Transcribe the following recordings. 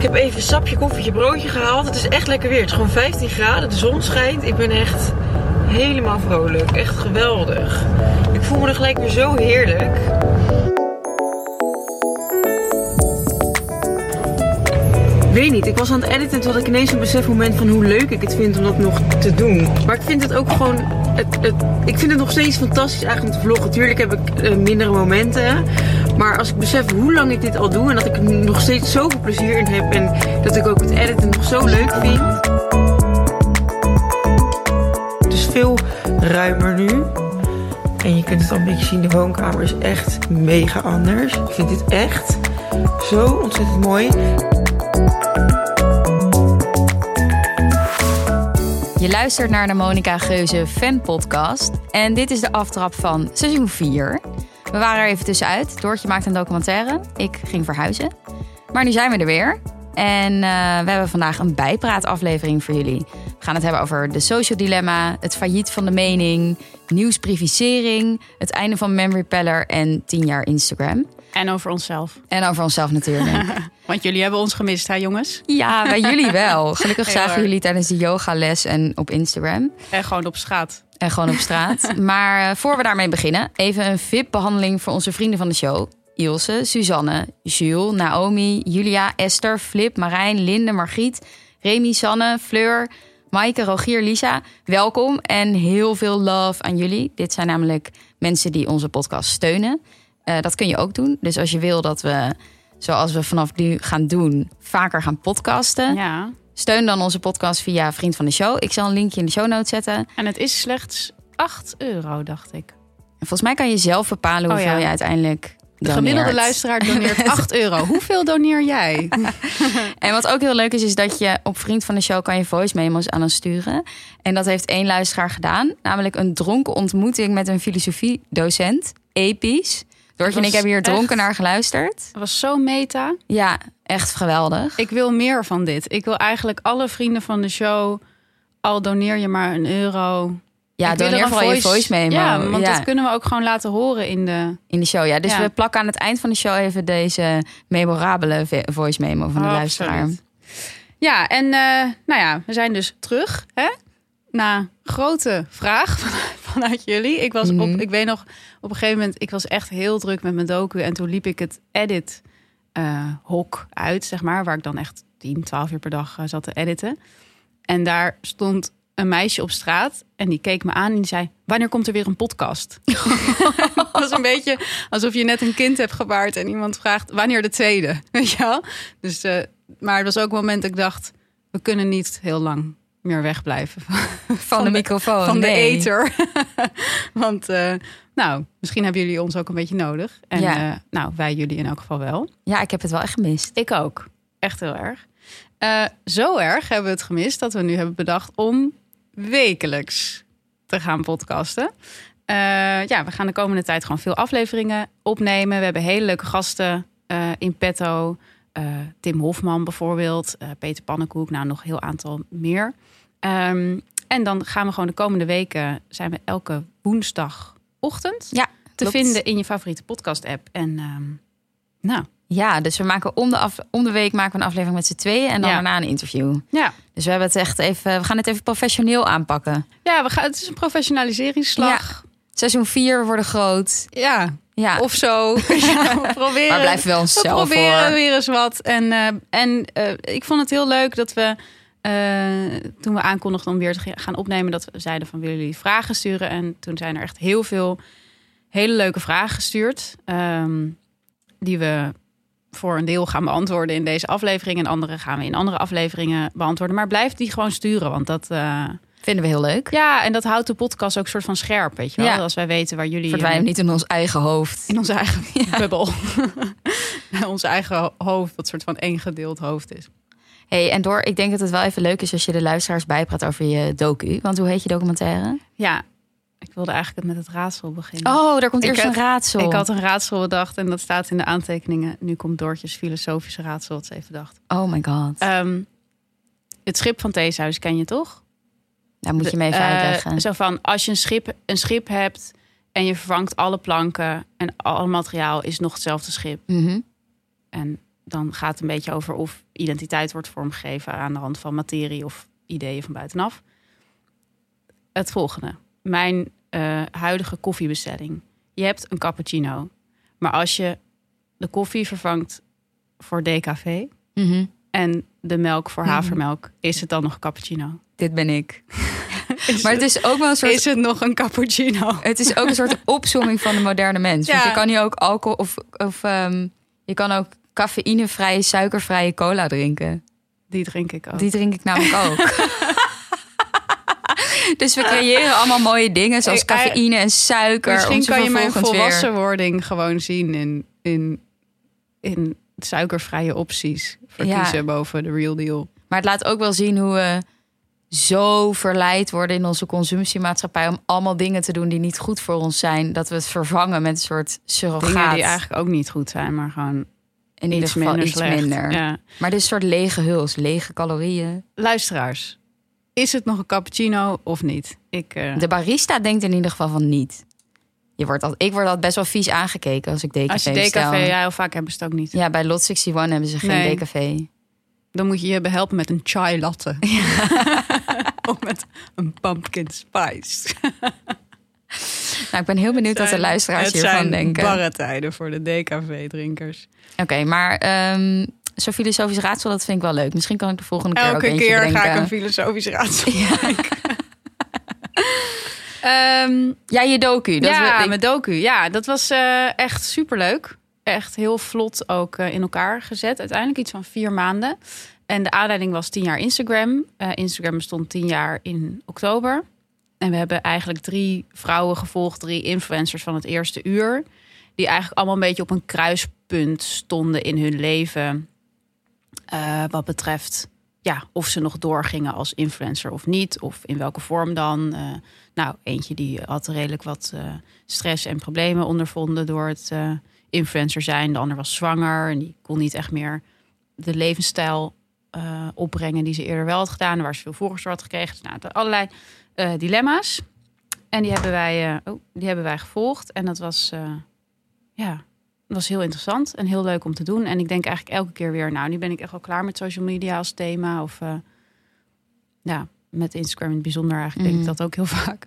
Ik heb even een sapje, koffietje, broodje gehaald. Het is echt lekker weer. Het is gewoon 15 graden. De zon schijnt. Ik ben echt helemaal vrolijk. Echt geweldig. Ik voel me er gelijk weer zo heerlijk. weet niet. Ik was aan het editen en toen had ik ineens een besefmoment van hoe leuk ik het vind om dat nog te doen. Maar ik vind het ook gewoon. Het, het, ik vind het nog steeds fantastisch eigenlijk om te vloggen. Tuurlijk heb ik uh, mindere momenten. Maar als ik besef hoe lang ik dit al doe en dat ik er nog steeds zoveel plezier in heb en dat ik ook het editen nog zo leuk vind. Het is veel ruimer nu. En je kunt het al een beetje zien, de woonkamer is echt mega anders. Ik vind dit echt zo ontzettend mooi. Je luistert naar de Monica Geuze fan podcast en dit is de aftrap van seizoen 4. We waren er even tussenuit. Doortje maakte een documentaire. Ik ging verhuizen. Maar nu zijn we er weer. En uh, we hebben vandaag een bijpraataflevering voor jullie. We gaan het hebben over de social dilemma, het failliet van de mening, nieuwsprivisering, het einde van Memory Peller en 10 jaar Instagram. En over onszelf. En over onszelf natuurlijk. Want jullie hebben ons gemist, hè jongens? Ja, bij jullie wel. Gelukkig zagen jullie tijdens de yogales en op Instagram. En gewoon op straat. En gewoon op straat. maar uh, voor we daarmee beginnen, even een VIP-behandeling voor onze vrienden van de show. Ilse, Suzanne, Jules, Naomi, Julia, Esther, Flip, Marijn, Linde, Margriet, Remy, Sanne, Fleur, Maaike, Rogier, Lisa. Welkom en heel veel love aan jullie. Dit zijn namelijk mensen die onze podcast steunen. Uh, dat kun je ook doen. Dus als je wil dat we, zoals we vanaf nu gaan doen, vaker gaan podcasten. Ja. Steun dan onze podcast via Vriend van de Show. Ik zal een linkje in de show notes zetten. En het is slechts 8 euro, dacht ik. En volgens mij kan je zelf bepalen hoeveel oh, ja. je uiteindelijk de gemiddelde luisteraar doneert 8 euro. Hoeveel doneer jij? en wat ook heel leuk is, is dat je op Vriend van de Show kan je voice memos aan ons sturen. En dat heeft één luisteraar gedaan. Namelijk een dronken ontmoeting met een filosofiedocent. Episch. Doortje en ik hebben hier dronken naar geluisterd. Het was zo meta. Ja, echt geweldig. Ik wil meer van dit. Ik wil eigenlijk alle vrienden van de show... al doneer je maar een euro... Ja, doneer vooral voice... je voice memo. Ja, want dat kunnen we ook gewoon laten horen in de... In de show, ja. Dus we plakken aan het eind van de show even deze memorabele voice memo van de oh, luisteraar. Ja, en uh, nou ja, we zijn dus terug. Hè? Na grote vraag vanuit jullie. Ik was op, mhm. ik weet nog, op een gegeven moment, ik was echt heel druk met mijn docu. En toen liep ik het edit uh, hok uit, zeg maar, waar ik dan echt 10, 12 uur per dag uh, zat te editen. En daar stond een meisje op straat en die keek me aan en die zei: Wanneer komt er weer een podcast? dat was een beetje alsof je net een kind hebt gebaard en iemand vraagt: Wanneer de tweede? Weet je wel? Dus, uh, maar het was ook een moment dat ik dacht: We kunnen niet heel lang meer wegblijven van, van, de, microfoon. Van de eter. Want uh, nou, misschien hebben jullie ons ook een beetje nodig. En ja. uh, nou, wij jullie in elk geval wel. Ja, ik heb het wel echt gemist. Ik ook. Echt heel erg. Uh, zo erg hebben we het gemist dat we nu hebben bedacht om wekelijks te gaan podcasten. ja, we gaan de komende tijd gewoon veel afleveringen opnemen. We hebben hele leuke gasten in petto. Tim Hofman bijvoorbeeld, Peter Pannenkoek, nou nog een heel aantal meer. Um, en dan gaan we gewoon de komende weken zijn we elke woensdagochtend ja, te vinden in je favoriete podcast app. En um, nou. Ja, dus we maken om de, af, om de week maken we een aflevering met z'n tweeën en dan daarna een interview. Ja. Dus we hebben het echt even, we gaan het even professioneel aanpakken. Ja, we gaan, het is een professionaliseringsslag. Ja. Seizoen 4 worden groot. Ja, ja. of zo. we proberen, maar blijven wel onszelf We proberen weer eens wat. En, uh, en uh, ik vond het heel leuk dat we toen we aankondigden om weer te gaan opnemen, dat we zeiden van willen jullie vragen sturen. En toen zijn er echt heel veel hele leuke vragen gestuurd. Um, die we voor een deel gaan beantwoorden in deze aflevering. En andere gaan we in andere afleveringen beantwoorden. Maar blijf die gewoon sturen, want dat... Uh, Vinden we heel leuk. Ja, en dat houdt de podcast ook soort van scherp, weet je wel. Ja. Als wij weten waar jullie... Verdwijnen niet in ons eigen hoofd. In onze eigen ja. bubbel. ons eigen hoofd, wat soort van één gedeeld hoofd is hey, en door, ik denk dat het wel even leuk is als je de luisteraars bijpraat over je docu. Want hoe heet je documentaire? Ja, ik wilde eigenlijk het met het raadsel beginnen. Oh, daar komt eerst een raadsel. Ik had een raadsel bedacht en dat staat in de aantekeningen. Nu komt Doortjes filosofische raadsel wat ze even dacht. Oh my god. Um, het schip van Theeshuis ken je toch? Daar moet je me even uh, uitleggen. Zo van, als je een schip, een schip hebt en je vervangt alle planken en alle materiaal is nog hetzelfde schip. Mm -hmm. En dan gaat het een beetje over of identiteit wordt vormgegeven aan de hand van materie of ideeën van buitenaf. Het volgende. Mijn eh, huidige koffiebestelling. Je hebt een cappuccino. Maar als je de koffie vervangt voor decafé Mhm. en de melk voor Mhm. havermelk, is het dan nog cappuccino? Dit ben ik. Is Maar het is ook wel een soort Is het nog een cappuccino? Het is ook een soort opzomming van de moderne mens. Want Ja. je kan hier ook alcohol of, of ehm, je kan ook cafeïnevrije, suikervrije cola drinken. Die drink ik ook. Die drink ik namelijk ook. dus we creëren allemaal mooie dingen zoals hij- cafeïne en suiker. Misschien kan je mijn weer- volwassenwording gewoon zien in, in, in suikervrije opties verkiezen Ja. boven de real deal. Maar het laat ook wel zien hoe we zo verleid worden in onze consumptiemaatschappij om allemaal dingen te doen die niet goed voor ons zijn, dat we het vervangen met een soort surrogaat. Dingen die eigenlijk ook niet goed zijn, maar gewoon in ieder geval minder iets slecht. minder. Ja. Maar dit is een soort lege huls, lege calorieën. Luisteraars, is het nog een cappuccino of niet? Ik, eh, De barista denkt in ieder geval van niet. Je wordt al, ik word altijd best wel vies aangekeken als ik decafé als je decafé, ja, heel vaak hebben ze het ook niet. Ja, bij Lot 61 hebben ze geen Nee. decafé. Dan moet je je behelpen met een chai latte. of met een pumpkin spice. Nou, ik ben heel benieuwd wat de luisteraars het hiervan zijn denken. barre tijden voor de decafé-drinkers. Oké, maar ehm zo'n filosofisch raadsel, dat vind ik wel leuk. Misschien kan ik de volgende keer ook Elke eentje keer bedenken. ga ik een filosofisch raadsel bedenken. Ehm, Ja, je docu. Dat ja, we, ik- mijn docu. Ja, dat was eh, echt superleuk. Echt heel vlot ook eh, in elkaar gezet. Uiteindelijk iets van vier maanden. En de aanleiding was tien jaar Instagram. Eh, Instagram bestond tien jaar in oktober. En we hebben eigenlijk drie vrouwen gevolgd, drie influencers van het eerste uur. Die eigenlijk allemaal een beetje op een kruispunt stonden in hun leven. Eh, wat betreft ja, of ze nog doorgingen als influencer of niet. Of in welke vorm dan. Eh, nou, eentje die had redelijk wat eh, stress en problemen ondervonden door het influencer zijn. De ander was zwanger en die kon niet echt meer de levensstijl opbrengen die ze eerder wel had gedaan. Waar ze veel volgers had gekregen. Dus, nou, er allerlei eh, dilemma's. En die hebben, wij, eh, oh, die hebben wij gevolgd. En dat was, eh, ja, dat was heel interessant en heel leuk om te doen. En ik denk eigenlijk elke keer weer, nou, nu ben ik echt wel klaar met social media als thema. Of ja, met Instagram in het bijzonder eigenlijk denk ik Mhm. dat ook heel vaak.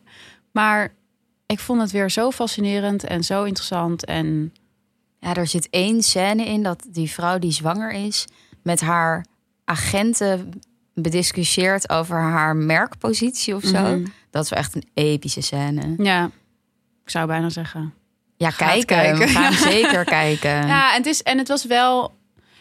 Maar ik vond het weer zo fascinerend en zo interessant. En ja, er zit één scène in dat die vrouw die zwanger is... met haar agenten bediscussieert over haar merkpositie of zo. Mhm. Dat is wel echt een epische scène. ja, ik zou bijna zeggen. Ja, Gaat kijken. kijken. We gaan zeker kijken. Ja, en het, is, en het was wel.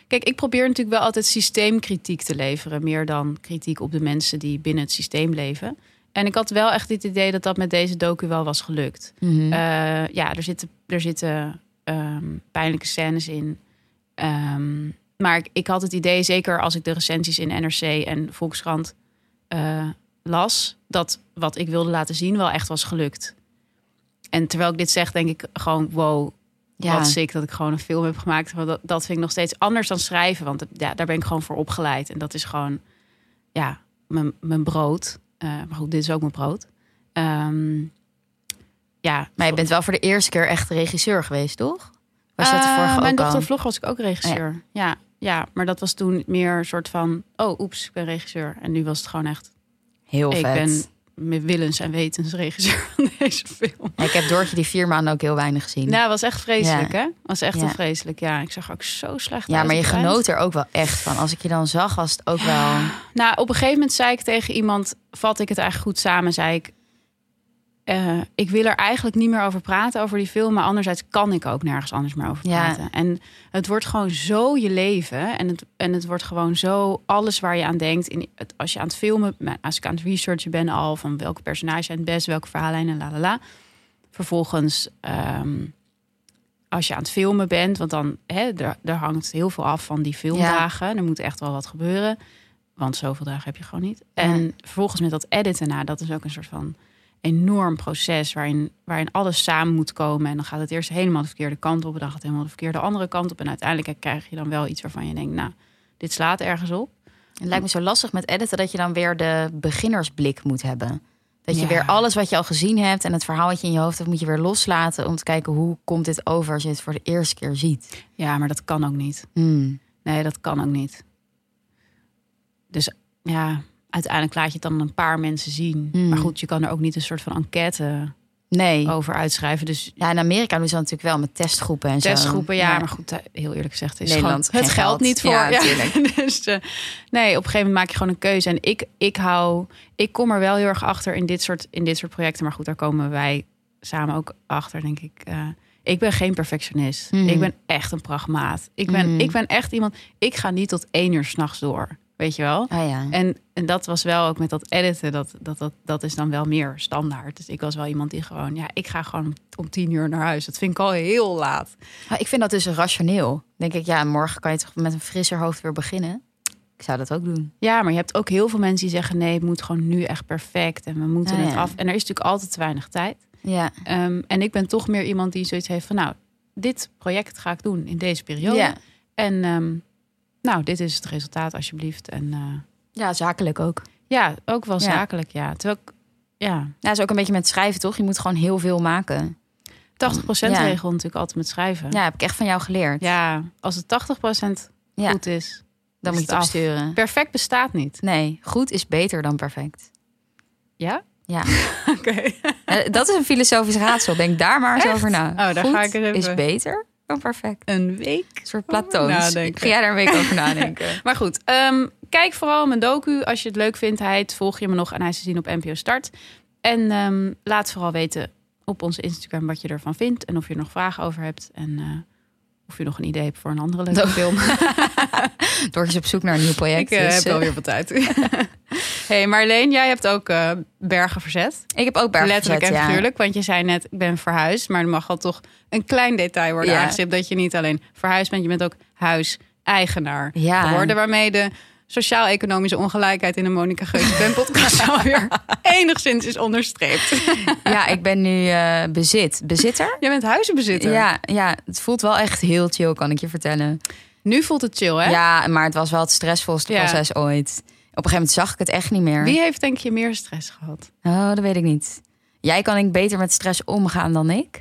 Kijk, ik probeer natuurlijk wel altijd systeemkritiek te leveren. Meer dan kritiek op de mensen die binnen het systeem leven. En ik had wel echt het idee dat dat met deze docu wel was gelukt. Mhm. Eh, ja, er zitten, er zitten ehm, pijnlijke scènes in. Ehm, maar ik, ik had het idee, zeker als ik de recensies in NRC en Volkskrant eh, las, dat wat ik wilde laten zien wel echt was gelukt. En terwijl ik dit zeg, denk ik gewoon, wow, Ja. wat sick dat ik gewoon een film heb gemaakt. Want dat, dat vind ik nog steeds anders dan schrijven. Want ja, daar ben ik gewoon voor opgeleid. En dat is gewoon, ja, mijn, mijn brood. Eh, maar goed, dit is ook mijn brood. Ehm, ja, Maar je bent wel voor de eerste keer echt regisseur geweest, toch? Was dat de Eh, vorige Mijn ook dochter al? vlog was ik ook regisseur. Ja. ja, maar dat was toen meer een soort van... Oh, oeps, ik ben regisseur. En nu was het gewoon echt... Heel ik vet. ben met willens en wetens regisseur van deze film. Ja, ik heb Doortje die vier maanden ook heel weinig gezien. Nou, was echt vreselijk, Ja. hè? Was echt Ja. heel vreselijk, ja. Ik zag ook zo slecht ja, maar je genoot er ook wel echt van. Als ik je dan zag, was het ook wel... Nou, op een gegeven moment zei ik tegen iemand, vat ik het eigenlijk goed samen, zei ik, eh, ik wil er eigenlijk niet meer over praten over die film, maar anderzijds kan ik ook nergens anders meer over Ja. praten. En het wordt gewoon zo je leven en het, en het wordt gewoon zo alles waar je aan denkt. In het, als je aan het filmen, maar als ik aan het researchen ben al van welke personage zijn het best, welke verhaallijnen, la la la. Vervolgens, ehm, als je aan het filmen bent, want dan hè, er, er hangt heel veel af van die filmdagen. Er moet echt wel wat gebeuren. Want zoveel dagen heb je gewoon niet. En vervolgens met dat editen, nou, dat is ook een soort van enorm proces waarin, waarin alles samen moet komen. En dan gaat het eerst helemaal de verkeerde kant op. En dan gaat het helemaal de verkeerde andere kant op. En uiteindelijk krijg je dan wel iets waarvan je denkt, nou, dit slaat ergens op. Het lijkt me zo lastig met editen dat je dan weer de beginnersblik moet hebben. Dat je Ja. weer alles wat je al gezien hebt en het verhaal wat je in je hoofd hebt, moet je weer loslaten om te kijken hoe komt dit over als je het voor de eerste keer ziet. Ja, maar dat kan ook niet. Hmm. Nee, dat kan ook niet. Dus ja, uiteindelijk laat je het dan een paar mensen zien. Hmm. Maar goed, je kan er ook niet een soort van enquête Nee. over uitschrijven. Dus Ja, in Amerika doen ze dat natuurlijk wel met testgroepen en zo. testgroepen, ja, maar goed, eh, heel eerlijk gezegd, is Nederland gewoon het geld niet voor. Ja, Ja, tuurlijk. dus eh, nee, op een gegeven moment maak je gewoon een keuze. En ik, ik hou, ik kom er wel heel erg achter in dit soort, in dit soort projecten. Maar goed, daar komen wij samen ook achter, denk ik. Eh, ik ben geen perfectionist. Mhm. Ik ben echt een pragmaat. Ik ben, Mhm. ik ben echt iemand. Ik ga niet tot één uur s'nachts door. Weet je wel? Ah ja. En, en dat was wel ook met dat editen, dat, dat, dat, dat is dan wel meer standaard. Dus ik was wel iemand die gewoon, ja, ik ga gewoon om, tien uur naar huis. Dat vind ik al heel laat. Maar ik vind dat dus rationeel. Denk ik, ja, morgen kan je toch met een frisser hoofd weer beginnen. Ik zou dat ook doen. Ja, maar je hebt ook heel veel mensen die zeggen, nee, het moet gewoon nu echt perfect en we moeten Ja, het af. En er is natuurlijk altijd te weinig tijd. Ja. Ehm, en ik ben toch meer iemand die zoiets heeft van, nou, dit project ga ik doen in deze periode. Ja. En ehm, nou, dit is het resultaat alsjeblieft. En eh, ja, zakelijk ook. ja, ook wel Ja. zakelijk, ja. Terwijl ik, ja, 80% Ja, dat is ook een beetje met schrijven, toch? Je moet gewoon heel veel maken. Ja. regel natuurlijk altijd met schrijven. Ja, heb ik echt van jou geleerd. Ja, als het 80% Ja. goed is. Dan is moet je het het af. opsturen. Perfect bestaat niet. Nee, goed is beter dan perfect. Ja? Ja. Oké. Eh, dat is een filosofisch raadsel. Denk daar maar eens Echt? over na. Oh, daar goed ga ik even- is beter perfect. Een week. Een soort platoons. nadenken. Ga jij daar een week over nadenken? Maar goed, ehm, kijk vooral mijn docu als je het leuk vindt. Hij Volg je me nog en hij is te zien op NPO Start. En ehm, laat vooral weten op onze Instagram wat je ervan vindt. En of je er nog vragen over hebt. En eh, of je nog een idee hebt voor een andere leuke film. Doortje op zoek naar een nieuw project. Ik eh, dus, heb eh, wel weer wat tijd. hey Marleen, jij hebt ook eh, bergen verzet. ik heb ook bergen Letterlijk verzet, en ja. figuurlijk. Want je zei net, ik ben verhuisd. Maar er mag wel toch een klein detail worden Ja. aangestipt. Dat je niet alleen verhuisd bent, je bent ook huiseigenaar Ja. geworden. Waarmee de sociaal-economische ongelijkheid in de Monica Geuze podcast alweer enigszins is onderstreept. Ja, ik ben nu eh, bezit. Bezitter? Jij bent huizenbezitter. Ja, ja, het voelt wel echt heel chill, kan ik je vertellen. Nu voelt het chill, hè? Ja, maar het was wel het stressvolste Ja. proces ooit. Op een gegeven moment zag ik het echt niet meer. Wie heeft denk je meer stress gehad? Oh, dat weet ik niet. Jij kan denk ik beter met stress omgaan dan ik.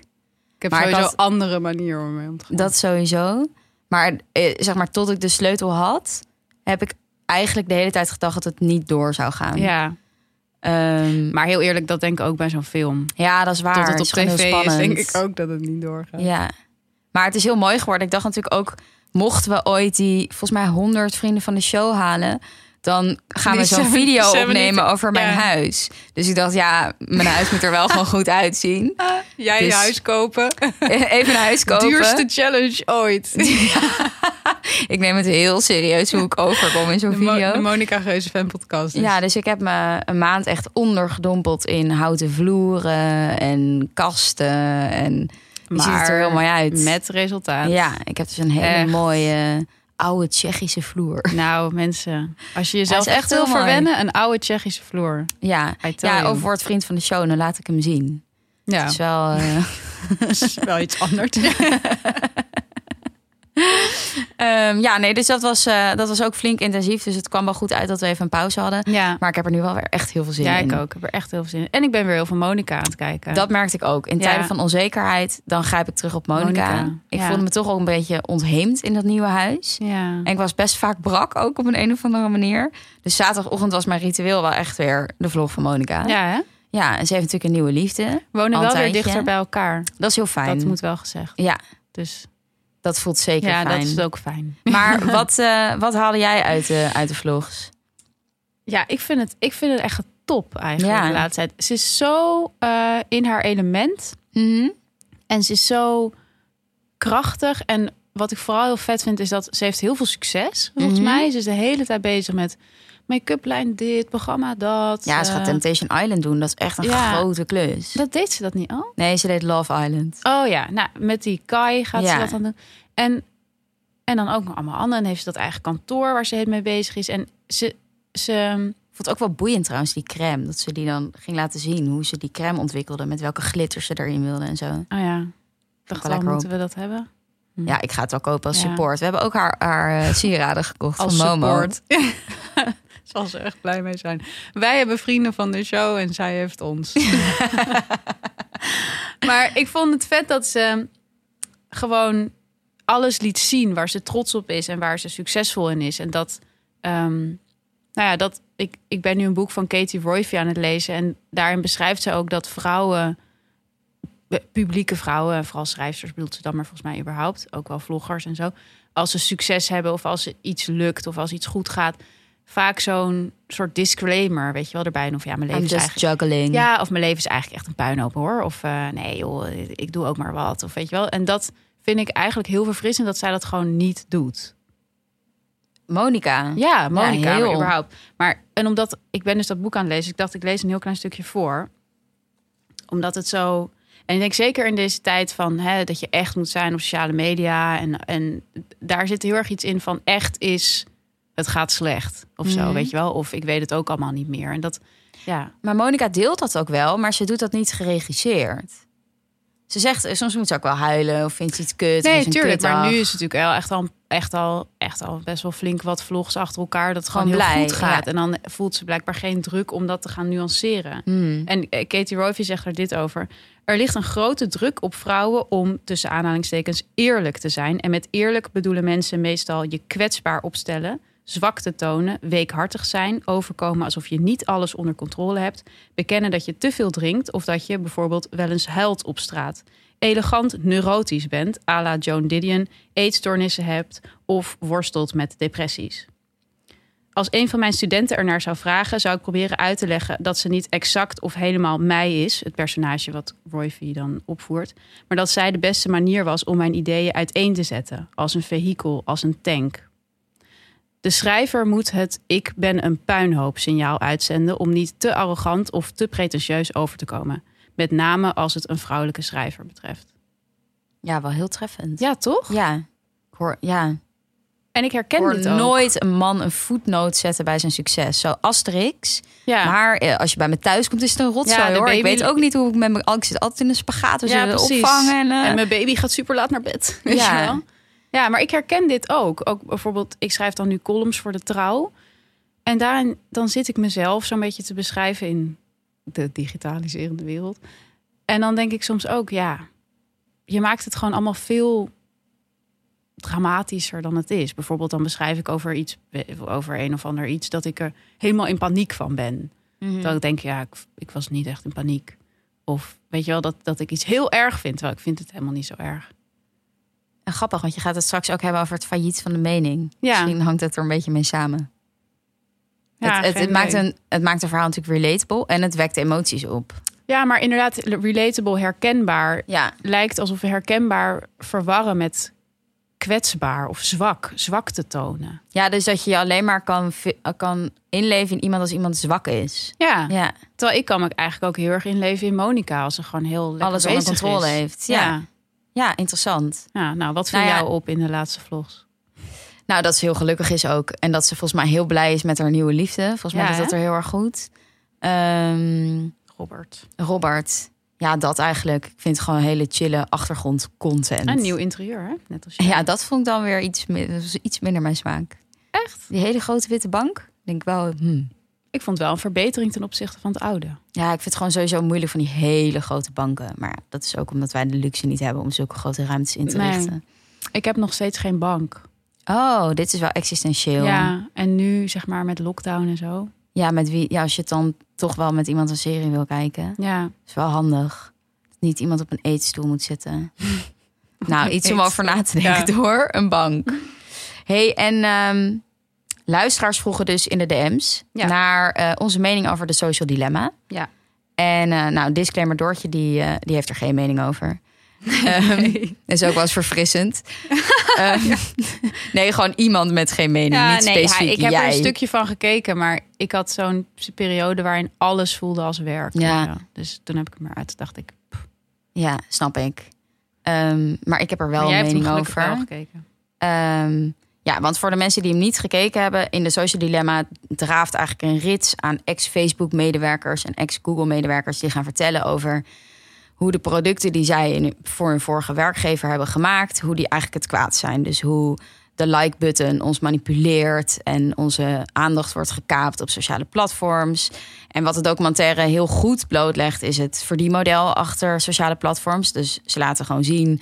Ik heb Maar sowieso had- andere manieren om mee om te gaan. Dat sowieso. Maar eh, zeg maar, tot ik de sleutel had, heb ik eigenlijk de hele tijd gedacht dat het niet door zou gaan. Ja, Ehm, maar heel eerlijk, dat denk ik ook bij zo'n film. ja, dat is waar. Tot het op is tv is, denk ik ook dat het niet doorgaat. Ja. Maar het is heel mooi geworden. Ik dacht natuurlijk ook, mochten we ooit die, volgens mij 100 vrienden van de show halen, dan gaan we zo'n video opnemen over mijn huis. Dus ik dacht, ja, mijn huis moet er wel gewoon goed uitzien. Jij Dus- je huis kopen. Even een huis kopen. Duurste challenge ooit. Ik neem het heel serieus hoe ik overkom in zo'n Mo- video. de Monica Geuze fan podcast. dus. Ja, dus ik heb me een maand echt ondergedompeld in houten vloeren en kasten. En die ziet er heel mooi uit. Met resultaat. Ja, ik heb dus een hele Echt. mooie oude Tsjechische vloer. Nou, mensen, als je jezelf echt echt wil verwennen, een oude Tsjechische vloer. Ja, ja of wordt vriend van de show, dan laat ik hem zien. Ja, Het is wel... eh, is wel iets anders. ehm, ja, nee, dus dat was, eh, dat was ook flink intensief. Dus het kwam wel goed uit dat we even een pauze hadden. ja, Maar ik heb er nu wel weer echt heel veel zin ja, in. ik ook. Ik heb er echt heel veel zin in. En ik ben weer heel veel Monica aan het kijken. Dat merkte ik ook. In Ja. tijden van onzekerheid, dan grijp ik terug op Monica. Monica, Ik ja. voelde me toch ook een beetje ontheemd in dat nieuwe huis. Ja. En ik was best vaak brak, ook op een, een of andere manier. Dus zaterdagochtend was mijn ritueel wel echt weer de vlog van Monica. ja, hè? Ja, en ze heeft natuurlijk een nieuwe liefde. Wonen Al wel weer dichter bij elkaar. Dat is heel fijn. Dat moet wel gezegd. Ja, Dus dat voelt zeker ja, fijn. dat is ook fijn. Maar wat, eh, wat haalde jij uit de, uit de vlogs? Ja, ik vind het, ik vind het echt top eigenlijk Ja. de laatste tijd. Ze is zo eh, in haar element. Mhm. En ze is zo krachtig. En wat ik vooral heel vet vind, is dat ze heeft heel veel succes. Volgens Mhm. mij. Ze is de hele tijd bezig met make-up lijn dit, programma dat. Ja, ze gaat Eh, Temptation Island doen. Dat is echt een ja. grote klus. Dat deed ze dat niet al? Nee, ze deed Love Island. Oh ja, nou, met die Kai gaat Ja. ze dat dan doen. En, en dan ook nog allemaal anderen. En heeft ze dat eigen kantoor waar ze heel mee bezig is. En ze... ze Ik vond het ook wel boeiend trouwens, die crème. Dat ze die dan ging laten zien. Hoe ze die crème ontwikkelde. Met welke glitters ze erin wilde en zo. oh ja, dacht wel moeten we dat hebben? Ja, ik ga het wel kopen als Ja. support. We hebben ook haar, haar eh, sieraden gekocht Als van Momo. support. Zal ze echt blij mee zijn. Wij hebben vrienden van de show en zij heeft ons. maar ik vond het vet dat ze gewoon alles liet zien waar ze trots op is en waar ze succesvol in is. En dat, ehm, nou ja, dat ik, ik ben nu een boek van Katie Royfi aan het lezen. En daarin beschrijft ze ook dat vrouwen, publieke vrouwen, vooral schrijfsters bedoelt ze dan maar volgens mij überhaupt, ook wel vloggers en zo. Als ze succes hebben of als ze iets lukt of als iets goed gaat, vaak zo'n soort disclaimer, weet je wel, erbij. Of ja, mijn leven I'm is eigenlijk... juggling. Ja, of mijn leven is eigenlijk echt een puinhoop hoor. Of eh, nee joh, ik doe ook maar wat. Of weet je wel. En dat vind ik eigenlijk heel verfrissend dat zij dat gewoon niet doet. Monica. Ja, Monica, Ja, überhaupt. Maar, en omdat ik ben dus dat boek aan het lezen, ik dacht ik lees een heel klein stukje voor. Omdat het zo... En ik denk zeker in deze tijd van hè, dat je echt moet zijn op sociale media. En, en daar zit heel erg iets in van echt is, het gaat slecht. Of zo, Mhm. weet je wel. Of ik weet het ook allemaal niet meer. En dat, ja, Maar Monica deelt dat ook wel, maar ze doet dat niet geregisseerd. Ze zegt, soms moet ze ook wel huilen of vindt ze iets kut. Nee, tuurlijk. Maar nu is het natuurlijk wel echt al, echt, al, echt al best wel flink wat vlogs achter elkaar. Dat het gewoon, Gewoon heel blij, goed gaat. ja. En dan voelt ze blijkbaar geen druk om dat te gaan nuanceren. Hmm. En eh, Katie Royfi zegt er dit over. Er ligt een grote druk op vrouwen om tussen aanhalingstekens eerlijk te zijn. En met eerlijk bedoelen mensen meestal je kwetsbaar opstellen, zwak te tonen, weekhartig zijn, overkomen alsof je niet alles onder controle hebt, bekennen dat je te veel drinkt of dat je bijvoorbeeld wel eens huilt op straat. Elegant neurotisch bent, à la Joan Didion, eetstoornissen hebt of worstelt met depressies. Als een van mijn studenten ernaar zou vragen, zou ik proberen uit te leggen dat ze niet exact of helemaal mij is, het personage wat Royfi dan opvoert, maar dat zij de beste manier was om mijn ideeën uiteen te zetten, als een vehikel, als een tank. De schrijver moet het ik ben een puinhoop signaal uitzenden om niet te arrogant of te pretentieus over te komen. Met name als het een vrouwelijke schrijver betreft. Ja, wel heel treffend. Ja, toch? Ja. Ik hoor, ja. En ik herken hoor dit ook. nooit een man een voetnoot zetten bij zijn succes. Zo Asterix. Ja. Maar eh, als je bij me thuis komt, is het een rotzooi Ja, hoor. Ik weet ook niet hoe ik met mijn... Ik zit altijd in een spagaat. We Ja, opvangen. En, eh, En mijn baby gaat super laat naar bed. Weet Ja. je wel? Ja, maar ik herken dit ook. Ook bijvoorbeeld, ik schrijf dan nu columns voor de trouw. En daarin dan zit ik mezelf zo'n beetje te beschrijven in de digitaliserende wereld. En dan denk ik soms ook, ja, je maakt het gewoon allemaal veel dramatischer dan het is. Bijvoorbeeld dan beschrijf ik over iets, over een of ander iets, dat ik er helemaal in paniek van ben. mhm. Dat ik denk, ja, ik, ik was niet echt in paniek. Of weet je wel, dat, dat ik iets heel erg vind. Terwijl ik vind het helemaal niet zo erg. En grappig, want je gaat het straks ook hebben over het failliet van de mening. Ja. Misschien hangt het er een beetje mee samen. Ja, het, het, maakt een, het maakt een verhaal natuurlijk relatable en het wekt emoties op. Ja, maar inderdaad, relatable, herkenbaar. Ja, Lijkt alsof we herkenbaar verwarren met kwetsbaar of zwak. Zwak te tonen. ja dus dat je je alleen maar kan, kan inleven in iemand als iemand zwak is. Ja, Ja, terwijl ik kan me eigenlijk ook heel erg inleven in Monica. Als ze gewoon heel alles onder controle is. heeft. Ja. Ja. Ja, interessant. ja, nou, wat viel Nou ja. jou op in de laatste vlogs? Nou, dat ze heel gelukkig is ook. En dat ze volgens mij heel blij is met haar nieuwe liefde. Volgens mij Ja, doet dat hè? er heel erg goed. Ehm, Robert. Robert. Ja, dat eigenlijk. Ik vind het gewoon hele chille achtergrond content. Een nieuw interieur, hè? Net als je. Ja, dat vond ik dan weer iets, iets minder mijn smaak. Echt? Die hele grote witte bank. Denk ik wel, hmm. Ik vond het wel een verbetering ten opzichte van het oude. Ja, ik vind het gewoon sowieso moeilijk van die hele grote banken. Maar dat is ook omdat wij de luxe niet hebben om zulke grote ruimtes in te Nee. richten. Ik heb nog steeds geen bank. Oh, dit is wel existentieel. Ja, en nu zeg maar met lockdown en zo. Ja, met wie? Ja, als je dan toch wel met iemand een serie wil kijken, Ja, is wel handig. Niet iemand op een eetstoel moet zitten. nou, iets om over na te denken Ja. door. Een bank. hey, en ehm, luisteraars vroegen dus in de DM's Ja. naar eh, onze mening over de social dilemma. Ja. En eh, nou, disclaimer Doortje, die, eh, die heeft er geen mening over. Ehm, is ook wel eens verfrissend. Ehm, Nee, gewoon iemand met geen mening. ja niet nee, specifiek ja, ik heb jij. er een stukje van gekeken, maar ik had zo'n periode waarin alles voelde als werk. Ja. Dus toen heb ik hem eruit, dacht ik. Ja, snap ik. Ehm, maar ik heb er wel een mening over. wel gekeken. Ja, want voor de mensen die hem niet gekeken hebben, in de Social Dilemma draaft eigenlijk een rits aan ex-Facebook-medewerkers en ex-Google-medewerkers die gaan vertellen over hoe de producten die zij voor hun vorige werkgever hebben gemaakt, hoe die eigenlijk het kwaad zijn. Dus hoe de like-button ons manipuleert en onze aandacht wordt gekaapt op sociale platforms. En wat de documentaire heel goed blootlegt, is het verdienmodel achter sociale platforms. Dus ze laten gewoon zien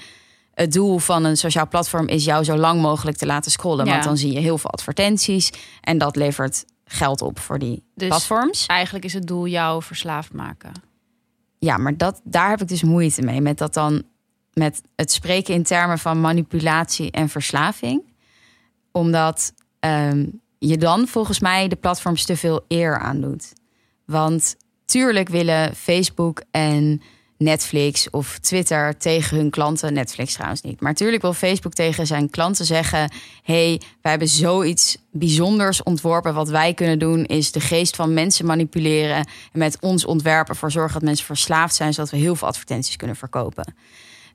het doel van een sociaal platform is jou zo lang mogelijk te laten scrollen. Ja. Want dan zie je heel veel advertenties en dat levert geld op voor die Dus- platforms. Eigenlijk is het doel jou verslaafd maken. Ja, maar dat, daar heb ik dus moeite mee. Met dat dan met het spreken in termen van manipulatie en verslaving. Omdat ehm, je dan volgens mij de platforms te veel eer aandoet. Want tuurlijk willen Facebook en Netflix of Twitter tegen hun klanten, Netflix trouwens niet, maar tuurlijk wil Facebook tegen zijn klanten zeggen: hey, wij hebben zoiets bijzonders ontworpen. Wat wij kunnen doen is de geest van mensen manipuleren en met ons ontwerpen voor zorgen dat mensen verslaafd zijn, zodat we heel veel advertenties kunnen verkopen.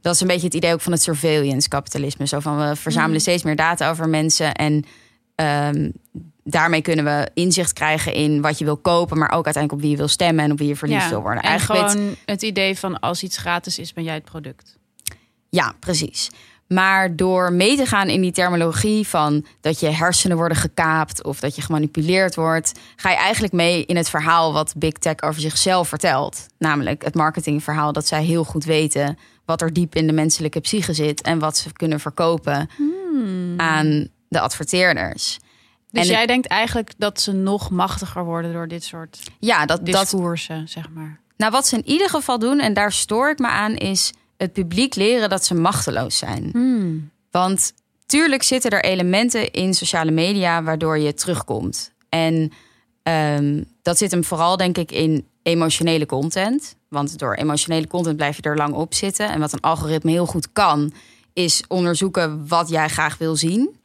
Dat is een beetje het idee ook van het surveillance kapitalisme. Zo van we verzamelen steeds meer data over mensen en ehm, daarmee kunnen we inzicht krijgen in wat je wil kopen, maar ook uiteindelijk op wie je wil stemmen en op wie je verliefd wil worden. En Eigenlijk weet- gewoon het idee van als iets gratis is, ben jij het product. Ja, precies. Maar door mee te gaan in die terminologie van dat je hersenen worden gekaapt of dat je gemanipuleerd wordt, ga je eigenlijk mee in het verhaal wat Big Tech over zichzelf vertelt. Namelijk het marketingverhaal dat zij heel goed weten wat er diep in de menselijke psyche zit en wat ze kunnen verkopen aan de adverteerders. Dus En jij denkt eigenlijk dat ze nog machtiger worden door dit soort Ja, dat, dat, discoursen, zeg maar. Nou, wat ze in ieder geval doen, en daar stoor ik me aan, is het publiek leren dat ze machteloos zijn. Want tuurlijk zitten er elementen in sociale media waardoor je terugkomt. En ehm, dat zit hem vooral, denk ik, in emotionele content. Want door emotionele content blijf je er lang op zitten. En wat een algoritme heel goed kan, is onderzoeken wat jij graag wil zien.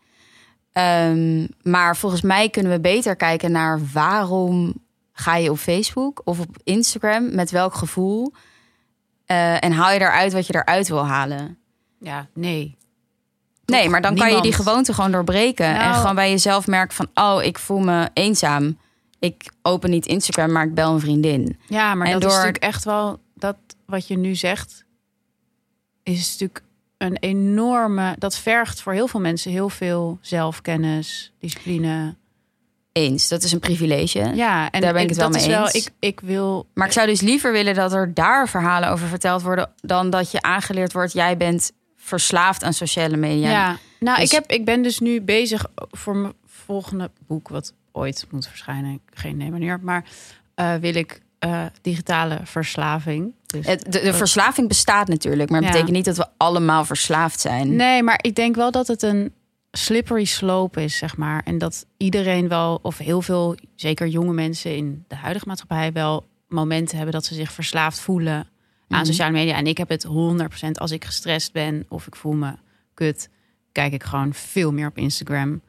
Ehm, maar volgens mij kunnen we beter kijken naar waarom ga je op Facebook of op Instagram, met welk gevoel. Eh, en haal je eruit wat je eruit wil halen. Ja, nee. Nee, maar dan kan je die gewoonte gewoon doorbreken. En Nou- gewoon bij jezelf merken van... oh, ik voel me eenzaam. Ik open niet Instagram, maar ik bel een vriendin. Ja, maar En dat door- is natuurlijk echt wel... Dat wat je nu zegt, is natuurlijk een enorme... Dat vergt voor heel veel mensen heel veel zelfkennis, discipline. Eens, dat is een privilege. Ja, en Daar ben ik het wel dat mee is wel, ik, ik wil... Maar ik zou dus liever willen dat er daar verhalen over verteld worden... dan dat je aangeleerd wordt... jij bent verslaafd aan sociale media. Ja, nou, Dus- ik, heb, ik ben dus nu bezig voor mijn volgende boek, wat ooit moet verschijnen. Geen idee wanneer, maar eh, wil ik eh, digitale verslaving. Dus, de, de verslaving bestaat natuurlijk... maar het Ja. betekent niet dat we allemaal verslaafd zijn. Nee, maar ik denk wel dat het een slippery slope is, zeg maar. En dat iedereen wel, of heel veel, zeker jonge mensen in de huidige maatschappij, wel momenten hebben dat ze zich verslaafd voelen aan Mhm. sociale media. En ik heb het 100% als ik gestrest ben of ik voel me kut, kijk ik gewoon veel meer op Instagram.